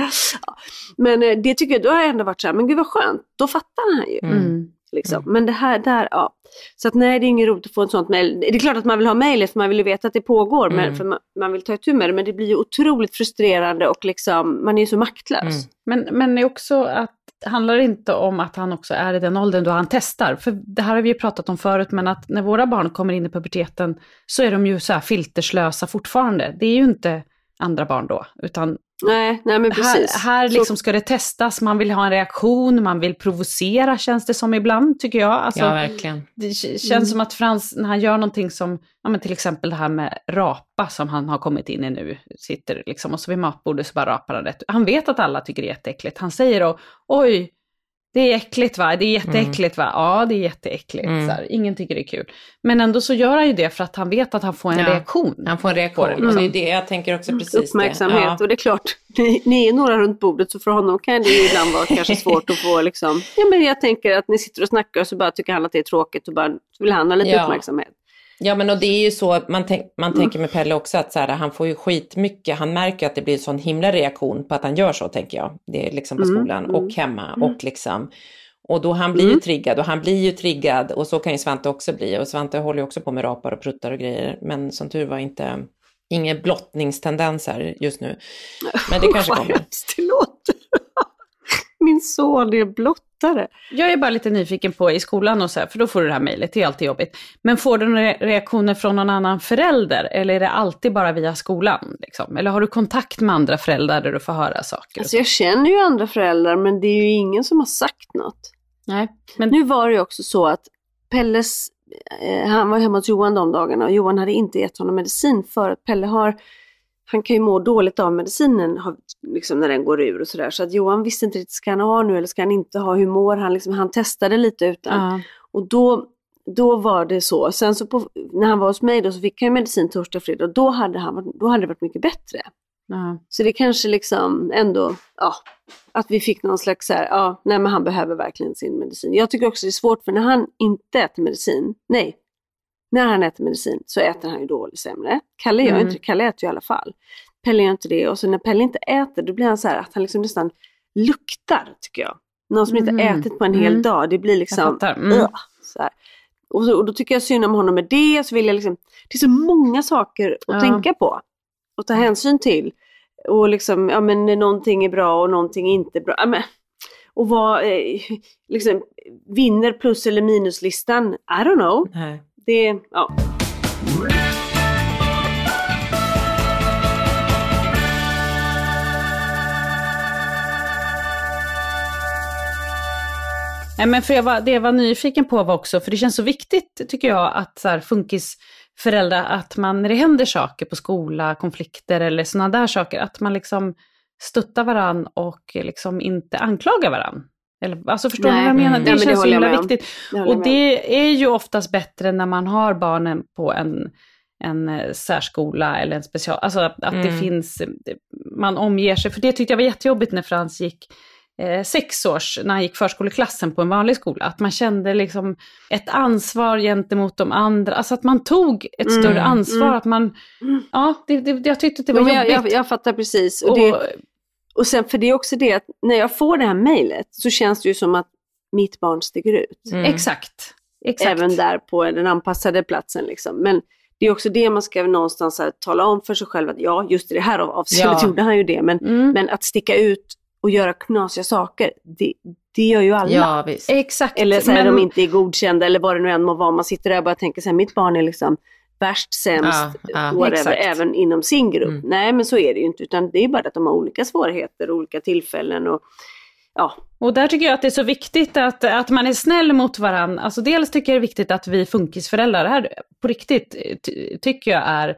ja. Men eh, det tycker jag, då har jag ändå varit så här, men gud vad skönt, då fattar han ju. Mm. Liksom. Men det här, där, ja. Så att nej, det är ingen roligt att få ett sånt mejl. Det är klart att man vill ha mejlet för man vill ju veta att det pågår, men Mm. för man, man vill ta itu med det. Men det blir ju otroligt frustrerande och liksom, man är ju så maktlös. Mm. Men, men det är också att, handlar det inte om att han också är i den åldern då han testar? För det här har vi ju pratat om förut, men att när våra barn kommer in i puberteten så är de ju så här filterslösa fortfarande. Det är ju inte andra barn då, utan Nej, nej men precis. här, här Så- liksom ska det testas, man vill ha en reaktion, man vill provocera känns det som ibland, tycker jag. Alltså, Ja, verkligen. det känns Mm. som att Frans, när han gör någonting som, ja men till exempel det här med rapa som han har kommit in i nu, sitter liksom och så vid matbordet så bara rapar han rätt. Han vet att alla tycker det är jätteäckligt. Han säger då, oj, det är äckligt va? Det är jätteäckligt va? Ja, det är jätteäckligt. Mm. Så här, ingen tycker det är kul. Men ändå så gör han ju det för att han vet att han får en Ja. reaktion. Han får en reaktion. Det, Och det är liksom. det jag tänker också precis uppmärksamhet. det. Ja. Och det är klart, ni, ni är några runt bordet så för honom kan det ju ibland vara kanske svårt att få liksom, ja men jag tänker att ni sitter och snackar och så bara tycker han att det är tråkigt och bara vill han ha lite Ja. uppmärksamhet. Ja men och det är ju så, man, tänk, man Mm. tänker med Pelle också att så här, han får ju skitmycket, han märker att det blir en sån himla reaktion på att han gör så tänker jag. Det är liksom på Mm, skolan mm, och hemma och liksom. Och då han blir ju Mm. triggad och han blir ju triggad och så kan ju Svante också bli. Och Svante håller ju också på med rapar och pruttar och grejer. Men som tur var inte, inga blottningstendenser just nu. Men det kanske kommer. Min son är blottare. Jag är bara lite nyfiken på i skolan och så här, för då får du det här mejlet, det är alltid jobbigt. Men får du några reaktioner från någon annan förälder eller är det alltid bara via skolan? Liksom? Eller har du kontakt med andra föräldrar där du får höra saker? Alltså så? jag känner ju andra föräldrar men det är ju ingen som har sagt något. Nej, men Nu var det ju också så att Pelles, eh, han var hemma hos Johan de dagarna och Johan hade inte gett honom medicin för att Pelle har, han kan ju må dåligt av medicinen har- liksom när den går ur och sådär. Så att Johan visste inte riktigt, ska han ha nu eller ska han inte ha, hur mår han? Liksom, han testade lite utan. ja. Och då, då var det så. Sen så på, när han var hos mig då så fick han ju medicin torsdag och fredag och då hade, han, då hade det varit mycket bättre. Ja. Så det kanske liksom ändå, ja, att vi fick någon slags så här, ja, nej men han behöver verkligen sin medicin. Jag tycker också det är svårt för när han inte äter medicin, nej, när han äter medicin så äter han ju dåligt sämre. Kalle gör Mm. inte Kalle äter ju i alla fall. Pelle gör inte det och så när Pelle inte äter då blir han så här att han liksom nästan luktar tycker jag. Någon som inte Mm. ätit på en hel Mm. dag. Det blir liksom... Mm. "Ugh", så. Och, så, och då tycker jag synd om honom med det. Så vill jag liksom, det är så många saker att Ja. tänka på. Och ta hänsyn till. Och liksom, ja men någonting är bra och någonting är inte bra. Ja, men, och vad, eh, liksom, vinner plus eller minuslistan? I don't know. Nej. Det, ja. Nej, men för jag var, det jag var nyfiken på var också, för det känns så viktigt tycker jag att så här, funkisföräldrar, att man när det händer saker på skola, konflikter eller sådana där saker, att man liksom stöttar varann och liksom inte anklagar varann. Eller, alltså förstår Nej. vad jag menar? Mm. Det Ja, men det känns så himla viktigt. Det Och det är ju oftast bättre när man har barnen på en, en eh, särskola eller en special, alltså att, att det Mm. finns, man omger sig, för det tyckte jag var jättejobbigt när Frans gick eh, sex års, när han gick förskoleklassen på en vanlig skola, att man kände liksom ett ansvar gentemot de andra, alltså att man tog ett Mm, större ansvar, mm. att man, ja, det, det, jag tyckte att det var Jo, men jag, jobbigt. jag, jag fattar precis. Och, och, det, och sen för det är också det att när jag får det här mejlet så känns det ju som att mitt barn sticker ut. Mm. Exakt. Exakt. Även där på den anpassade platsen liksom. Men det är också det man ska någonstans här, tala om för sig själv att ja, just i det här avseendet Ja. gjorde han ju det. Men, Mm. men att sticka ut och göra knasiga saker, det, det gör ju alla. Ja, visst. Exakt. Eller så här, men- de inte är godkända eller vad det nu än må vara. Man sitter där och bara tänker så här, mitt barn är liksom värst, sämst, Ja, ja. whatever, Exakt. även inom sin grupp. Mm. Nej, men så är det ju inte, utan det är bara att de har olika svårigheter och olika tillfällen. Och, ja, Och där tycker jag att det är så viktigt att, att man är snäll mot varandra. Alltså dels tycker jag det är viktigt att vi funkisföräldrar, det här på riktigt ty, tycker jag är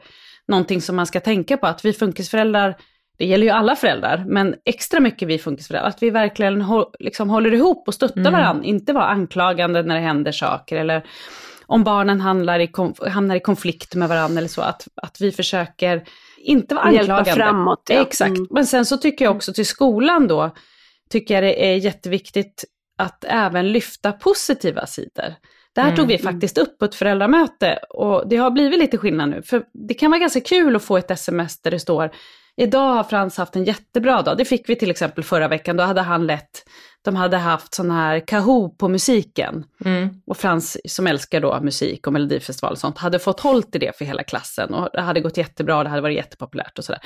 någonting som man ska tänka på, att vi funkisföräldrar, det gäller ju alla föräldrar, men extra mycket vi funkisföräldrar, att vi verkligen hå, liksom håller ihop och stöttar Mm. varandra, inte vara anklagande när det händer saker, eller om barnen handlar i, hamnar i konflikt med varandra eller så, att, att vi försöker inte vara Hjälpa anklagande. framåt, ja. Exakt, Mm. men sen så tycker jag också till skolan då, tycker jag det är jätteviktigt att även lyfta positiva sidor. Det här Mm, tog vi faktiskt upp på ett föräldramöte och det har blivit lite skillnad nu. För det kan vara ganska kul att få ett sms där det står Idag har Frans haft en jättebra dag. Det fick vi till exempel förra veckan. Då hade han lett, de hade haft sån här Kahoo på musiken. Mm. Och Frans, som älskar då musik och melodifestival och sånt, hade fått håll till det för hela klassen. Och det hade gått jättebra, det hade varit jättepopulärt och sådär.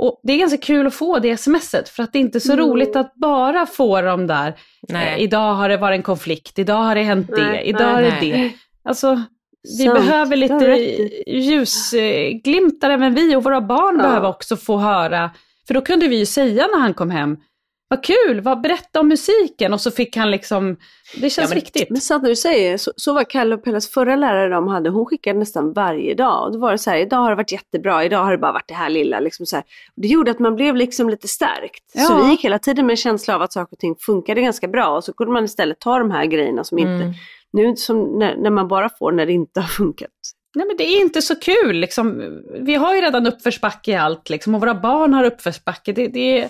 Och det är ganska kul att få det smset, för att det är inte så Mm. roligt att bara få de där, eh, idag har det varit en konflikt, idag har det hänt det, Nej, idag är nej, det nej. det. Alltså, vi Sant. behöver lite ljusglimtar även vi och våra barn Ja. behöver också få höra. För då kunde vi ju säga när han kom hem, vad kul, vad, berätta om musiken. Och så fick han liksom, det känns men- viktigt. Men sant när du säger, så, så var Kalle och Pellas förra lärare de hade, hon skickade nästan varje dag. Och då var det så här, idag har det varit jättebra, idag har det bara varit det här lilla. Liksom så här. Det gjorde att man blev liksom lite stärkt. Ja. Så vi gick hela tiden med en känsla av att saker och ting funkade ganska bra. Och så kunde man istället ta de här grejerna som inte, Mm. Nu är det som när, när man bara får när det inte har funkat. Nej men det är inte så kul liksom. Vi har ju redan uppförsbacke i allt liksom och våra barn har uppförsbacke. Det, det,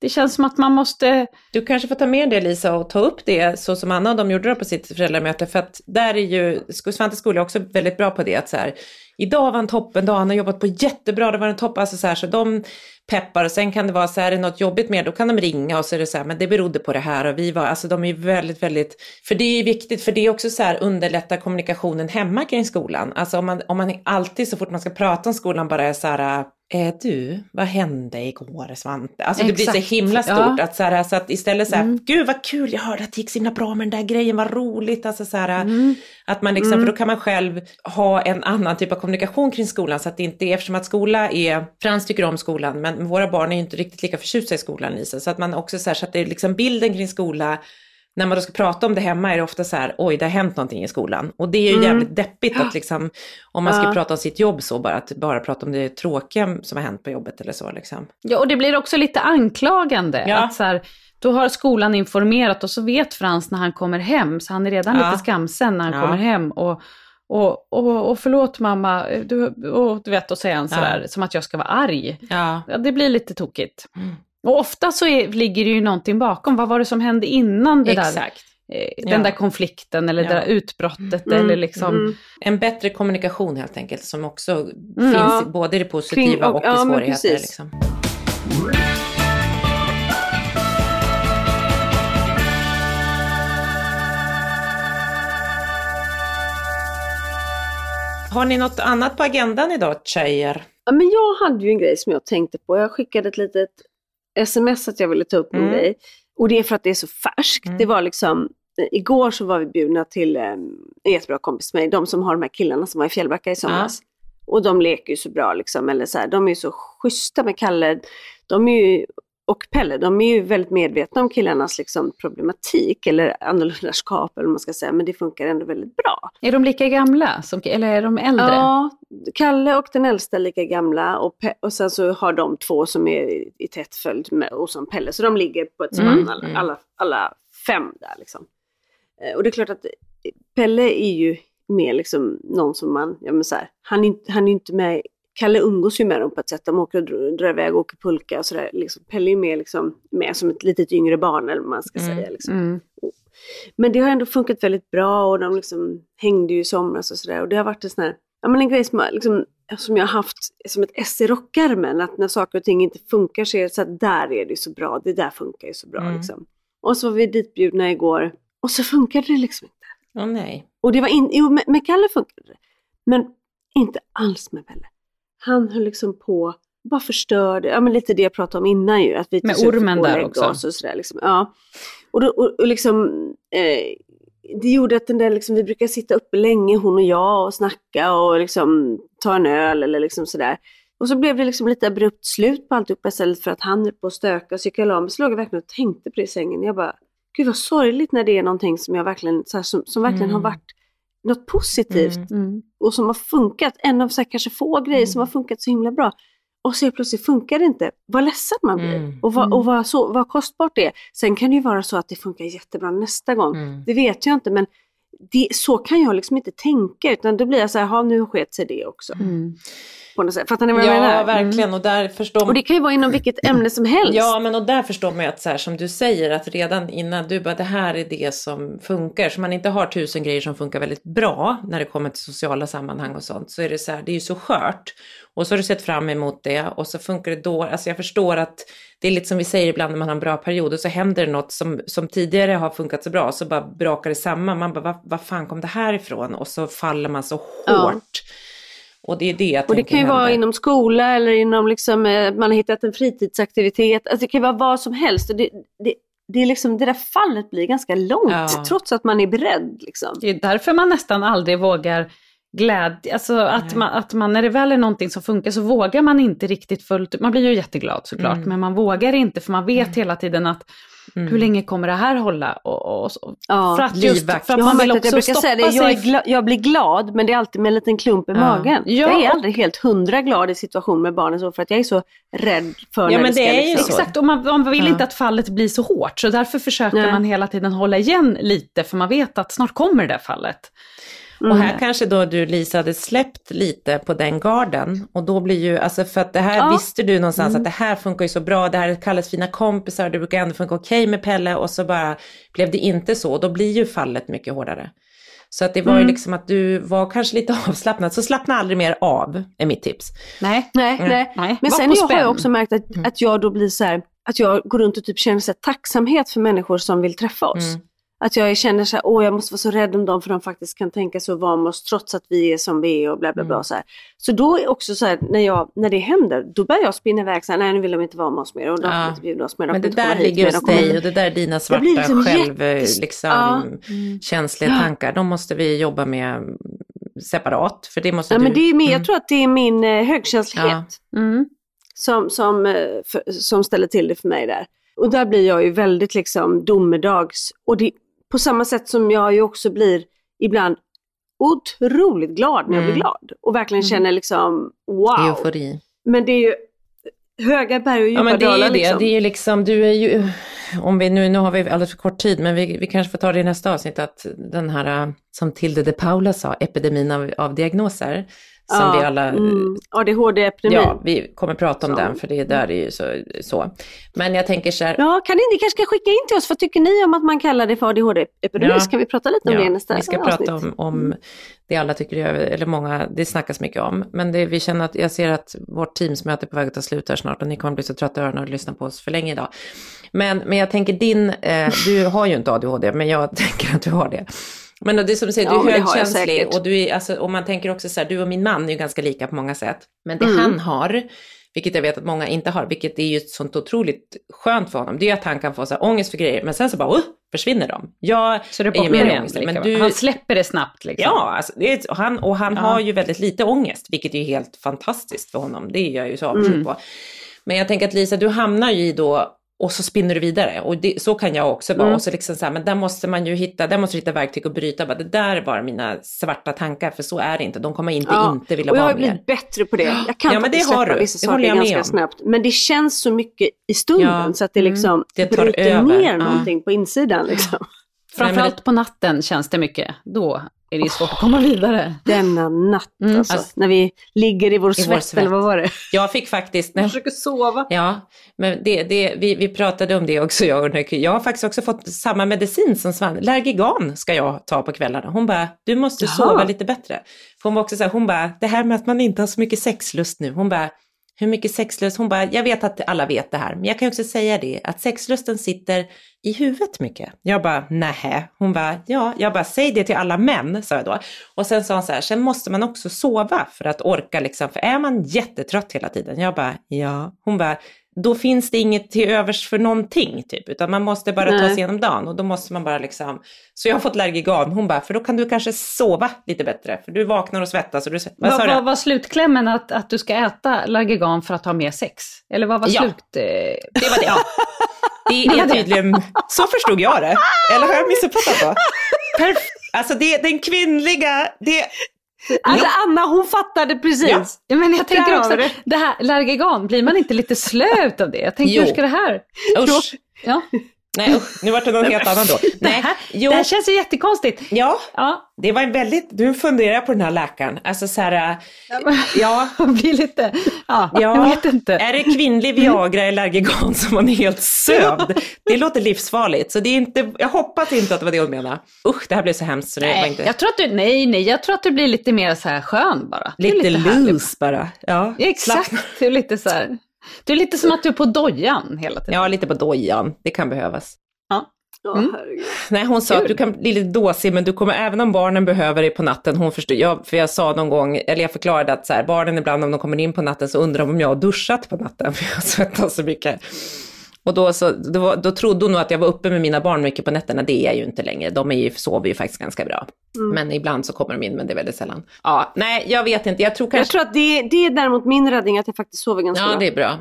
det känns som att man måste, Du kanske får ta med det Lisa och ta upp det så som Anna och de gjorde det på sitt föräldramöte. För att där är ju, Svante skola också väldigt bra på det. Att så här, idag var en toppendag, han har jobbat på jättebra, det var en topp, alltså så här, så de peppar och sen kan det vara så här, är det något jobbigt med, då kan de ringa och så är det så här, men det berodde på det här och vi var, alltså de är ju väldigt, väldigt, för det är viktigt, för det är också så här underlättar kommunikationen hemma kring skolan. Alltså om man, om man alltid så fort man ska prata om skolan bara är så här, eh, du, vad hände igår Svante? Alltså det blir så himla stort Ja. att så, här, så att istället så här, Mm. gud vad kul, jag hörde att det gick så himla bra med den där grejen, vad roligt, alltså så här, Mm. att man liksom, för då kan man själv ha en annan typ av kommunikation kring skolan så att det inte är, eftersom att skola är, Frans tycker om skolan, men våra barn är ju inte riktigt lika förtjusta i skolan Lisa, så att man också så här, så att det är liksom bilden kring skola, när man då ska prata om det hemma är det ofta så här, oj det har hänt någonting i skolan. Och det är ju Mm. jävligt deppigt att liksom, om man ska Ja. prata om sitt jobb så, bara att bara prata om det tråkiga som har hänt på jobbet eller så liksom. ja och det blir också lite anklagande. Ja. Att så här, då har skolan informerat och så vet Frans när han kommer hem, så han är redan Ja. lite skamsen när han Ja. kommer hem. Och, och, och, och förlåt mamma, du, och, du vet, då säger han sådär, som att jag ska vara arg. Ja. Ja, det blir lite tokigt. Mm. Och ofta så är, ligger det ju någonting bakom. Vad var det som hände innan det Exakt. där? den ja. där konflikten eller ja. det där utbrottet mm. eller liksom... Mm. En bättre kommunikation helt enkelt som också mm. finns ja. både i det positiva och, och, i ja, svårigheter. Liksom. Har ni något annat på agendan idag tjejer? Ja, men jag hade ju en grej som jag tänkte på. Jag skickade ett litet sms att jag ville ta upp en Mm. grej. Och det är för att det är så färskt. Mm. Det var liksom, eh, igår så var vi bjudna till eh, en jättebra kompis med mig, de som har de här killarna som var i Fjällbacka i somras. Och de leker ju så bra liksom, eller så här, de är ju så schyssta med Kalle. De är ju, och Pelle, de är ju väldigt medvetna om killarnas liksom, problematik eller annorlundaskap eller vad man ska säga, men det funkar ändå väldigt bra. Är de lika gamla, som, eller är de äldre? Ja, Kalle och den äldsta är lika gamla och, Pe- och sen så har de två som är i- i tätt följd med och som Pelle. Så de ligger på ett spann Mm, alla, mm. alla, alla fem där liksom. Eh, Och det är klart att Pelle är ju mer liksom någon som man, ja men så här, han är han är inte med, Kalle umgås ju med dem på ett sätt, de åker och drar, iväg och åker pulka och sådär. Liksom, Pelle är mer liksom med som ett litet yngre barn eller vad man ska Mm, säga. Liksom. Mm. Men det har ändå funkat väldigt bra och de liksom hängde ju i somras och sådär. Och det har varit en sån här, ja men en grej som, liksom, som jag har haft som ett ess i rockärmen. Att när saker och ting inte funkar så är det så att där är det så bra, det där funkar ju så bra Mm. liksom. Och så var vi ditbjudna igår och så funkade det liksom inte. Åh nej. Och det var in, jo med, med Kalle funkade det. Men inte alls med Pelle. Han höll liksom på, bara förstörde, ja men lite det jag pratade om innan ju. Att vi Med fick ormen och där också. Och sådär, liksom. Ja. Och, då, och, och liksom, eh, det gjorde att den där, liksom, vi brukar sitta uppe länge hon och jag och snacka och liksom ta en öl eller liksom sådär. Och så blev det liksom lite abrupt slut på alltihopa istället för att han höll på att stöka. Och la mig, så låg jag verkligen och tänkte på det i sängen. Jag bara, gud vad sorgligt när det är någonting som jag verkligen, så här, som, som verkligen Mm. har varit något positivt Mm. Mm. och som har funkat. En av så kanske få grejer som har funkat så himla bra. Och så plötsligt funkar det inte. Vad ledsen man blir. Mm. Och, vad, och vad, så, vad kostbart det är. Sen kan det ju vara så att det funkar jättebra nästa gång. Mm. Det vet jag inte men det, så kan jag liksom inte tänka. Utan då blir jag så här, "Ha, nu sket sig det också. Mm. På något sätt. Fattar ni vad jag Ja, menar? verkligen. Och där förstår Och det kan ju vara inom vilket ämne som helst. Ja, men och där förstår man ju att så här, som du säger, att redan innan du bara, det här är det som funkar, så man inte har tusen grejer som funkar väldigt bra när det kommer till sociala sammanhang och sånt, så är det så här, det är ju så skört. Och så har du sett fram emot det och så funkar det då, alltså jag förstår att det är lite som vi säger ibland när man har en bra period och så händer det något som, som tidigare har funkat så bra, så bara brakar det samman, man bara, vad, vad fan kom det här ifrån? Och så faller man så hårt. Ja. Och det är det jag Och det kan ju vara händer. inom skola eller inom liksom, eh, man har hittat en fritidsaktivitet. Alltså det kan ju vara vad som helst. Och det, det, det, är liksom, det där fallet blir ganska långt Ja. trots att man är beredd. Liksom. Det är därför man nästan aldrig vågar glädje, alltså att Nej. man, att man, när det väl är någonting som funkar så vågar man inte riktigt fullt ut. Man blir ju jätteglad såklart, Mm. men man vågar inte för man vet hela tiden att Mm. hur länge kommer det här hålla? Och, och, och. Ja. för att, just, för att Jag man vill att jag också brukar säga stoppa det, jag, gla- jag blir glad men det är alltid med en liten klump i Ja. magen. Ja, jag är aldrig helt hundra glad i situation med barnen så för att jag är så rädd för Ja, när men ska det är ju liksom. så. Exakt, och man, man vill Ja. inte att fallet blir så hårt, så därför försöker Nej. man hela tiden hålla igen lite, för man vet att snart kommer det fallet. Mm. Och här kanske då du Lisa hade släppt lite på den garden och då blir ju, alltså för att det här Ja. visste du någonstans Mm. att det här funkar ju så bra, det här är Kalles fina kompisar, det brukar ändå funka okej med Pelle och så bara blev det inte så, då blir ju fallet mycket hårdare. Så att det var ju Mm. liksom att du var kanske lite avslappnad, så slappna aldrig mer av, är mitt tips. Nej, Nej, Mm. nej. nej. Men var sen jag har jag också märkt att, Mm. att jag då blir så här, att jag går runt och typ känner så här, tacksamhet för människor som vill träffa oss. Mm. Att jag känner så här, åh jag måste vara så rädd om dem för de faktiskt kan tänka sig att vara med oss trots att vi är som vi är och bla bla bla. Mm. Så, här. så då är också så här, när, jag, när det händer, då börjar jag spinna iväg så här, nej nu vill de inte vara med oss mer och de Ja. vill inte bjuda oss mer. Men det där ligger hos dig och det där är dina svarta liksom själv, jättes- liksom, Ja. känsliga tankar, de måste vi jobba med separat, för det måste Ja, du... men det är min, Mm. jag tror att det är min eh, högkänslighet. Ja. Mm. som, som, eh, som ställer till det för mig där. Och där blir jag ju väldigt liksom domedags. Och det, på samma sätt som jag ju också blir ibland otroligt glad när jag Mm. blir glad. Och verkligen känner liksom wow. Eufori. Men det är ju höga berg och Ja djupa men det är ju dalar det, liksom. det är ju liksom, du är ju, om vi nu, nu har vi alldeles för kort tid, men vi, vi kanske får ta det i nästa avsnitt, att den här, äh, som Tilde de Paula sa, epidemin av, av diagnoser, som Ja, vi alla, mm, ADHD-epidemin. ja, Ja. vi kommer prata om Så. den, för det där är ju så. så. Men jag tänker så här, kan ni, ni kanske ska skicka in till oss, vad tycker ni om att man kallar det för ADHD-epidemi? Ja. Ska vi prata lite om det i nästa vi ska avsnitt? prata om, om det alla tycker, är- eller många, det snackas mycket om. Men det, vi känner att, jag ser att vårt teamsmöte är på väg att ta slut här snart och ni kommer bli så trötta i öronen och lyssna på oss för länge idag. Men, men jag tänker din, eh, du har ju inte ADHD, men jag tänker att du har det. Men det är som du säger, Ja, du är högkänslig och du är, alltså, och man tänker också så här, du och min man är ju ganska lika på många sätt. Men det Mm. han har, vilket jag vet att många inte har, vilket är ju ett sånt otroligt skönt för honom, det är att han kan få så här ångest för grejer, men sen så bara, uh, försvinner de. Jag Så det är är mer igen. ångest, lika men du, Han släpper det snabbt liksom. Ja, alltså, det är, och han, och han Ja. har ju väldigt lite ångest, vilket är ju helt fantastiskt för honom. Det är jag ju så avundsjuk Mm. på. Men jag tänker att Lisa, du hamnar ju i då, och så spinner du vidare. Och det, så kan jag också vara. Mm. Och så liksom så här, men där måste man ju hitta, där måste du hitta verktyg och bryta. Bara, det där är bara mina svarta tankar, för så är det inte. De kommer inte Ja, inte vilja och jag har vara blivit bättre på det. Jag kan Ja, men det har du. vissa Det saker ganska om. snabbt. Men det känns så mycket i stunden Ja, så att det liksom mm. Det tar bryter över. ner Ja. någonting på insidan. Liksom. Framförallt på natten känns det mycket. Då är det svårt att komma vidare. Denna natt Mm. alltså, Alltså, när vi ligger i vår i vår svett, svett. eller vad var det? Jag fick faktiskt, när Jag försöker sova. Ja, men det, det, vi, vi pratade om det också, jag och. Jag har faktiskt också fått samma medicin som Svan. Lergigan ska jag ta på kvällarna. Hon bara, du måste Jaha. sova lite bättre. För hon var också så här, hon bara, det här med att man inte har så mycket sexlust nu. Hon bara, hur mycket sexlust? Hon bara, jag vet att alla vet det här, men jag kan också säga det, att sexlusten sitter i huvudet mycket. Jag bara, nähä. Hon bara, ja, jag bara, säg det till alla män, sa jag då. Och sen sa hon så här, sen måste man också sova för att orka liksom, för är man jättetrött hela tiden? Jag bara, ja. Hon bara, då finns det inget till övers för någonting typ, utan man måste bara ta Nej. sig igenom dagen och då måste man bara liksom, så jag har fått Lergigan, hon bara, för då kan du kanske sova lite bättre, för du vaknar och svettas och du. Vad du? var, var slutklämmen att, att du ska äta Largigan för att ha mer sex? Eller vad var Ja. slut... Eh, Det var det, ja. Det är tydligen, så förstod jag det. Eller har jag missuppfattat då? Perf- alltså det den kvinnliga, det, Alltså Anna hon fattade precis. Ja. Ja, men jag tänker också, det. det här Largigan, blir man inte lite slö av det? Jag tänker, Jo. hur ska det här... usch. Ja. Nej usch, nu vart det någon helt annan då. Det, Nej, jo, det här känns ju jättekonstigt. ja, Ja, det var en väldigt, du funderar på den här läkaren. Alltså så här, ja, man blir lite... Ja, Ja. jag vet inte. Är det kvinnlig Viagra eller Lergigan som man är helt sövd? Det låter livsfarligt. Så det är inte, jag hoppas inte att det var det hon menade. Usch, det här blev så hemskt. Så Nej, inte, jag tror att du, nej, nej, jag tror att du blir lite mer så här skön bara. Lite härlig. loose bara. Ja, Ja, Exakt, lite så här. Du är lite som att du är på dojan hela tiden. Ja, lite på dojan. Det kan behövas. Ja, Mm. Nej, hon sa Kul. att du kan bli lite dåsig, men du kommer även om barnen behöver dig på natten. Hon förstod, jag, för jag sa någon gång, eller jag förklarade att så här, barnen ibland om de kommer in på natten så undrar de om jag har duschat på natten, för jag svettas så mycket. Och då, så, då, då trodde hon nog att jag var uppe med mina barn mycket på nätterna. Det är jag ju inte längre. De är ju, sover ju faktiskt ganska bra. Mm. Men ibland så kommer de in, men det är väldigt sällan. Ja, nej, jag vet inte. Jag tror Jag kanske... tror att det, det är däremot min räddning att jag faktiskt sover ganska Ja, bra. det är bra.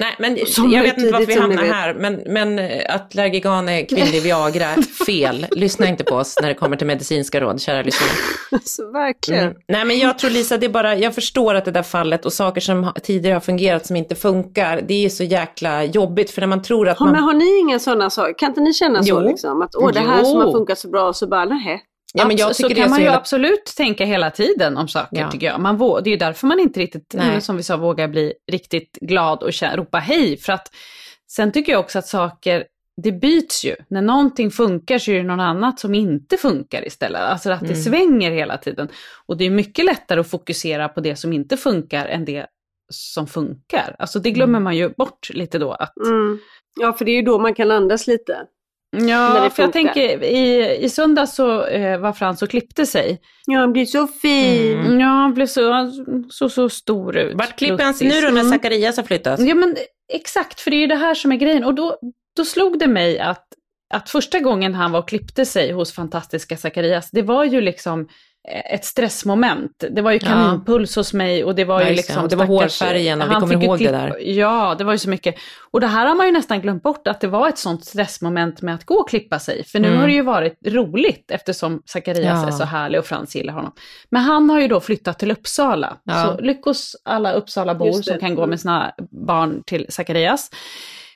Nej, men Som jag vet inte varför vi som hamnar här, men, men eh, att Lergigan är kvinnlig Viagra, fel. Lyssna inte på oss när det kommer till medicinska råd, kära lyssnare. Alltså, verkligen. Mm. Nej, men jag tror Lisa, det är bara, jag förstår att det där fallet och saker som tidigare har fungerat som inte funkar, det är så jäkla jobbigt, för när man tror att Ja, man... men har ni inga sådana saker? Kan inte ni känna så Jo. liksom? Att åh, det här som Jo. har funkat så bra, så bara nej. Ja, men jag så kan man så ju hela... absolut tänka hela tiden om saker Ja. tycker jag. Man vå- det är ju därför man inte riktigt, Nej. som vi sa, vågar bli riktigt glad och kä- ropa hej. För att sen tycker jag också att saker, det byts ju. När någonting funkar så är det något annat som inte funkar istället. Alltså att det Mm. svänger hela tiden. Och det är mycket lättare att fokusera på det som inte funkar än det som funkar. Alltså det glömmer Mm. man ju bort lite då. Att, Mm. Ja, för det är ju då man kan andas lite. Ja, för jag tänker i, i söndag så eh, var Frans och klippte sig. Ja, han blir så fin. Mm. Ja, han blev så, så, så stor ut. Vart klipper han Pluttis. nu då när Mm. Zacharias har flyttat? Ja, men exakt, för det är ju det här som är grejen. Och då, då slog det mig att, att första gången han var och klippte sig hos fantastiska Zacharias, det var ju liksom eh, ett stressmoment. Det var ju Ja. kaninpuls hos mig och det var Ja, ju liksom... Det var hårfärgen och vi kommer ihåg det där. Ja, det var ju så mycket. Och det här har man ju nästan glömt bort, att det var ett sånt stressmoment med att gå och klippa sig. För nu Mm. har det ju varit roligt eftersom Zacharias Ja. är så härlig och Frans gillar honom. Men han har ju då flyttat till Uppsala. Ja. Så lyckos alla Uppsalabor som kan gå med sina barn till Zacharias.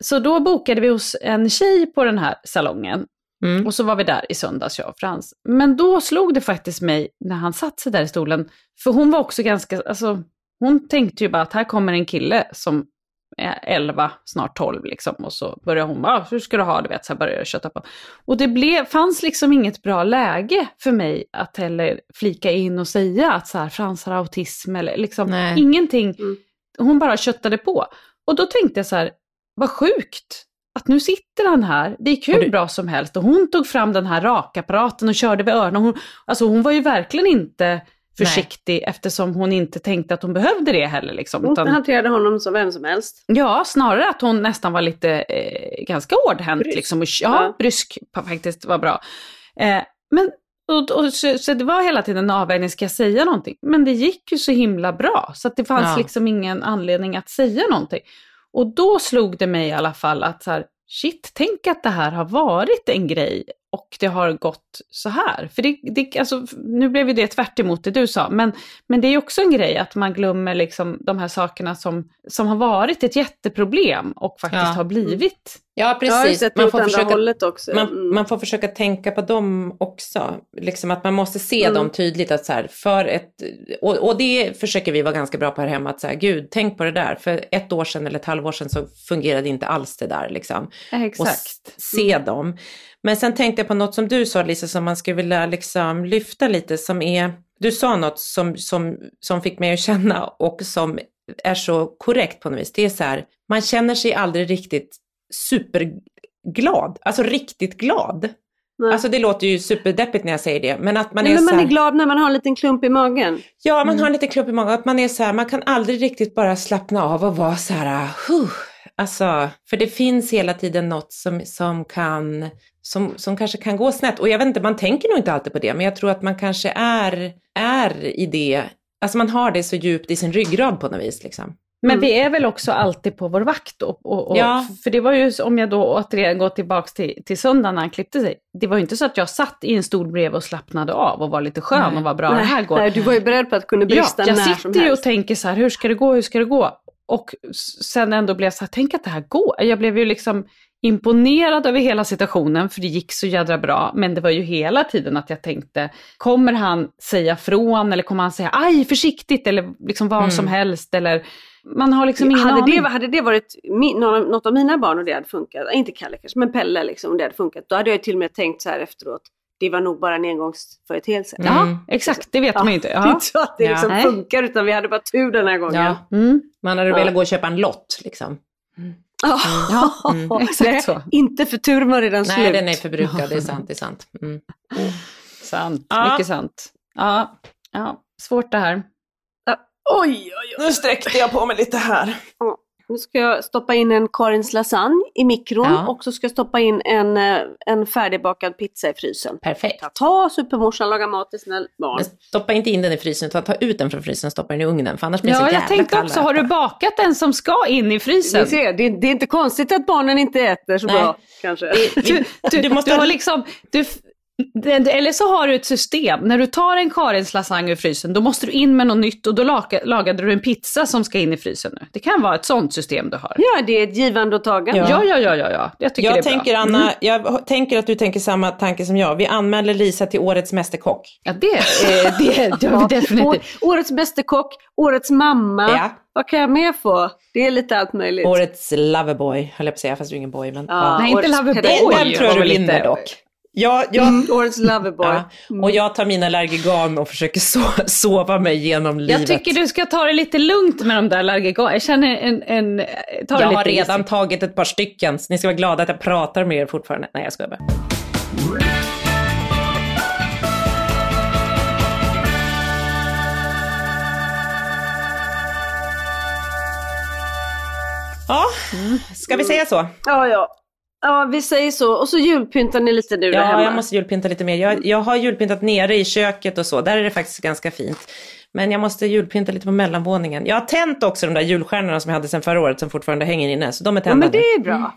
Så då bokade vi hos en tjej på den här salongen. Mm. Och så var vi där i söndags, jag och Frans. Men då slog det faktiskt mig när han satt sig där i stolen. För hon var också ganska, alltså hon tänkte ju bara att här kommer en kille som är 11, snart 12 liksom. Och så börjar hon bara, "Ah, hur ska du ha det? Vet, så här börjar jag köta på. Och det blev, fanns liksom inget bra läge för mig att heller flika in och säga att så här, Frans har autism eller liksom Nej. ingenting. Mm. Hon bara köttade på. Och då tänkte jag så här, vad sjukt att nu sitter han här, det gick hur du- bra som helst och hon tog fram den här rakapparaten och körde vid öronen. Hon, alltså hon var ju verkligen inte försiktig eftersom hon inte tänkte att hon behövde det heller. Liksom, Hon utan, hanterade honom som vem som helst. ja, snarare att hon nästan var lite eh, ganska hårdhänt. Brysk. Liksom, och, ja, Ja. brysk faktiskt var bra. Eh, men och, och, så, så det var hela tiden en avvägning, ska jag säga någonting? Men det gick ju så himla bra, så att det fanns Ja. liksom ingen anledning att säga någonting. Och då slog det mig i alla fall att så här, shit, tänk att det här har varit en grej och det har gått så här. För det, det, alltså, nu blev ju det tvärt emot det du sa, men, men det är ju också en grej att man glömmer liksom de här sakerna som, som har varit ett jätteproblem och faktiskt Ja. har blivit. Ja, precis. Man får, försöka, hållet också. man, Mm. man får försöka tänka på dem också. Liksom att man måste se Mm. dem tydligt. Att så här, för ett, och, och det försöker vi vara ganska bra på här hemma. Att så här, gud, tänk på det där. För ett år sedan eller ett halvår sedan så fungerade inte alls det där. Liksom. Och s- se dem. Men sen tänkte jag på något som du sa Lisa, som man skulle vilja liksom lyfta lite, som är, du sa något som, som, som fick mig att känna och som är så korrekt på något vis. Det är så här, man känner sig aldrig riktigt superglad, alltså riktigt glad. Nej. Alltså det låter ju superdeppigt när jag säger det, men att man Nej, är men man här, är glad när man har en liten klump i magen. Ja, man har en liten klump i magen. Att man är så här, man kan aldrig riktigt bara slappna av och vara så här, huh. Alltså, för det finns hela tiden något som, som kan, som, som kanske kan gå snett. Och jag vet inte, man tänker nog inte alltid på det, men jag tror att man kanske är, är i det, alltså man har det så djupt i sin ryggrad på något vis liksom. Men Mm. vi är väl också alltid på vår vakt då? Och, och, Ja. För det var ju, om jag då återigen går tillbaka till, till söndagen när han klippte sig, det var ju inte så att jag satt i en stol bredvid och slappnade av och var lite skön Nej. och vad bra det här går. Nej, du var ju beredd på att kunna Ja, brista jag när som sitter ju och helst. tänker så här, hur ska det gå, hur ska det gå? Och sen ändå blev jag så här, tänk att det här går. Jag blev ju liksom imponerad över hela situationen, för det gick så jädra bra. Men det var ju hela tiden att jag tänkte, kommer han säga från eller kommer han säga aj försiktigt eller liksom vad Mm. som helst eller man har liksom ingen hade, aning. det, hade det varit min, något av mina barn och det hade funkat, inte Kalle kanske, men Pelle liksom, och det hade funkat, då hade jag till och med tänkt så här efteråt, det var nog bara en engångsföreteelse. Mm. Ja, exakt, det vet man ju inte. Det är Ja. inte så att det Ja. liksom Nej. funkar, utan vi hade bara tur den här gången. Ja, Mm. man hade Ja. velat gå och köpa en lott liksom. Ja, Mm. Exakt så. Inte för tur var redan Nej, slut. den är förbrukad, det är sant, det är sant. Mm. Sant, Ja. mycket sant. Ja, ja, svårt det här. Oj, oj, oj. Nu sträckte jag på mig lite här. Nu ska jag stoppa in en Karins lasagne i mikron Ja. och så ska jag stoppa in en, eh, en färdigbakad pizza i frysen. Perfekt. Ta, supermorsan, laga mat till sina barn. Men stoppa inte in den i frysen, utan ta ut den från frysen och stoppa den i ugnen, för annars blir så Ja, jävla jag tänkte också, har du bakat den som ska in i frysen? Ni ser, det, det är inte konstigt att barnen inte äter så Nej. bra kanske. Det- Du, du, Du måste du ha- har liksom, du, eller så har du ett system. När du tar en Karins lasagne ur frysen, då måste du in med något nytt och då laga, lagade du en pizza som ska in i frysen nu. Det kan vara ett sånt system du har. Ja, det är ett givande och tagande. Ja. Ja, ja, ja, ja, ja. jag tycker det är Jag bra. tänker, Mm. Anna, jag tänker att du tänker samma tanke som jag. Vi anmäler Lisa till Årets Mästerkock. Ja, det, eh, det gör vi definitivt. Årets bästa kock, årets mamma. Ja. Vad kan jag mer få? Det är lite allt möjligt. Årets loverboy, höll jag på att säga, fast du är ingen boy. Men, Ja, ja. Nej, inte Loverboy. Den, tror jag du vinner dock. Ja, jag, Mm, årets loverboy. ja. Och jag tar mina Allergigan och försöker so sova mig genom livet. Jag tycker du ska ta det lite lugnt med de där allergiganerna. Jag känner en... en ta jag har redan easy. tagit ett par stycken, så ni ska vara glada att jag pratar med er fortfarande. Nej, jag skojar bara. Ja, ska vi säga så? Ja, ja. Ja, vi säger så. Och så julpyntar ni lite nu där Ja, hemma. jag måste julpynta lite mer. Jag, jag har julpyntat nere i köket och så, där är det faktiskt ganska fint. Men jag måste julpynta lite på mellanvåningen. Jag har tänt också de där julstjärnorna som jag hade sedan förra året som fortfarande hänger inne, så de är Ja, tända men det är bra.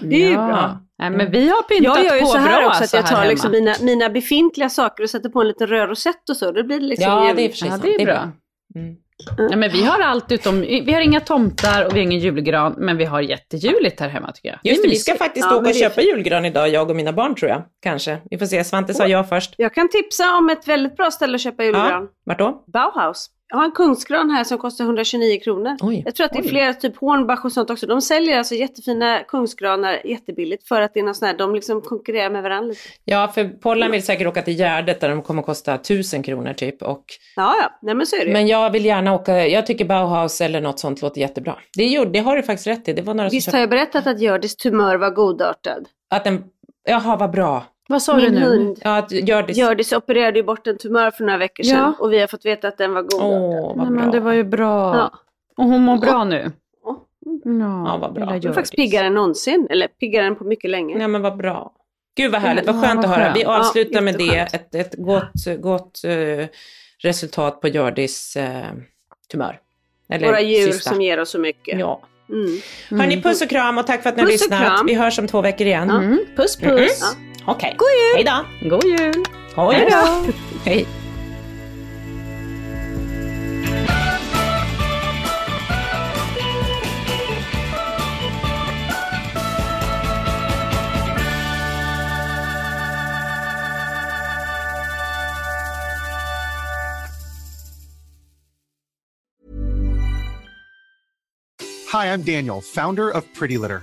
Det är ju ja. bra. Nej, men vi har pyntat Jag gör ju på så här bra också att jag tar liksom mina, mina befintliga saker och sätter på en liten röd rosett och så. Då blir det liksom Ja, det är i och för sig Ja, sant. det är bra. Mm. Ja, men vi har allt utom, vi har inga tomtar och vi har ingen julgran, men vi har jättejuligt här hemma tycker jag. Just det, vi ska faktiskt Ja, åka och köpa julgran idag, jag och mina barn tror jag. Kanske. Vi får se, Svante sa ja först. Jag kan tipsa om ett väldigt bra ställe att köpa julgran. Ja, vart då? Bauhaus. Jag har en kungsgran här som kostar 129 kronor. Oj. Jag tror att det är Oj. flera, typ Hornbach och sånt också. De säljer alltså jättefina kungsgranar jättebilligt för att det är någon sån här, de liksom konkurrerar med varandra lite. Ja, för Pollan vill säkert åka till Gärdet där de kommer att kosta 1000 kronor typ. Och, Ja, ja, nej men så är det ju. men jag vill gärna åka, jag tycker Bauhaus eller något sånt låter jättebra. Det, gjorde, det har du faktiskt rätt i, det var några som Visst köpte. har jag berättat att Hjördis tumör var godartad? Att den, jaha vad bra. Vad sa du Min nu? hund Ja, att Hjördis. Hjördis opererade ju bort en tumör för några veckor sedan Ja. och vi har fått veta att den var godartad. Åh, vad Nej, bra. men det var ju bra. Ja. Och hon mår bra nu? Ja. Ja, vad bra. lilla Hon är Hjördis. faktiskt piggare än någonsin, eller piggare än på mycket länge. Nej men vad bra. Gud vad härligt, vad Ja, skönt vad att höra. skönt. Vi avslutar Ja, med det, jätteskönt. ett, ett gott, gott eh, resultat på Hjördis eh, tumör. Eller Våra djur cysta. som ger oss så mycket. Ja. Mm. Hörni, puss och kram och tack för att ni har Puss och lyssnat. kram. Vi hörs om två veckor igen. Mm. Puss puss! Ja. Okej, God jul! hej då! God jul! Hej då! Hej. Hi, I'm Daniel, founder of Pretty Litter.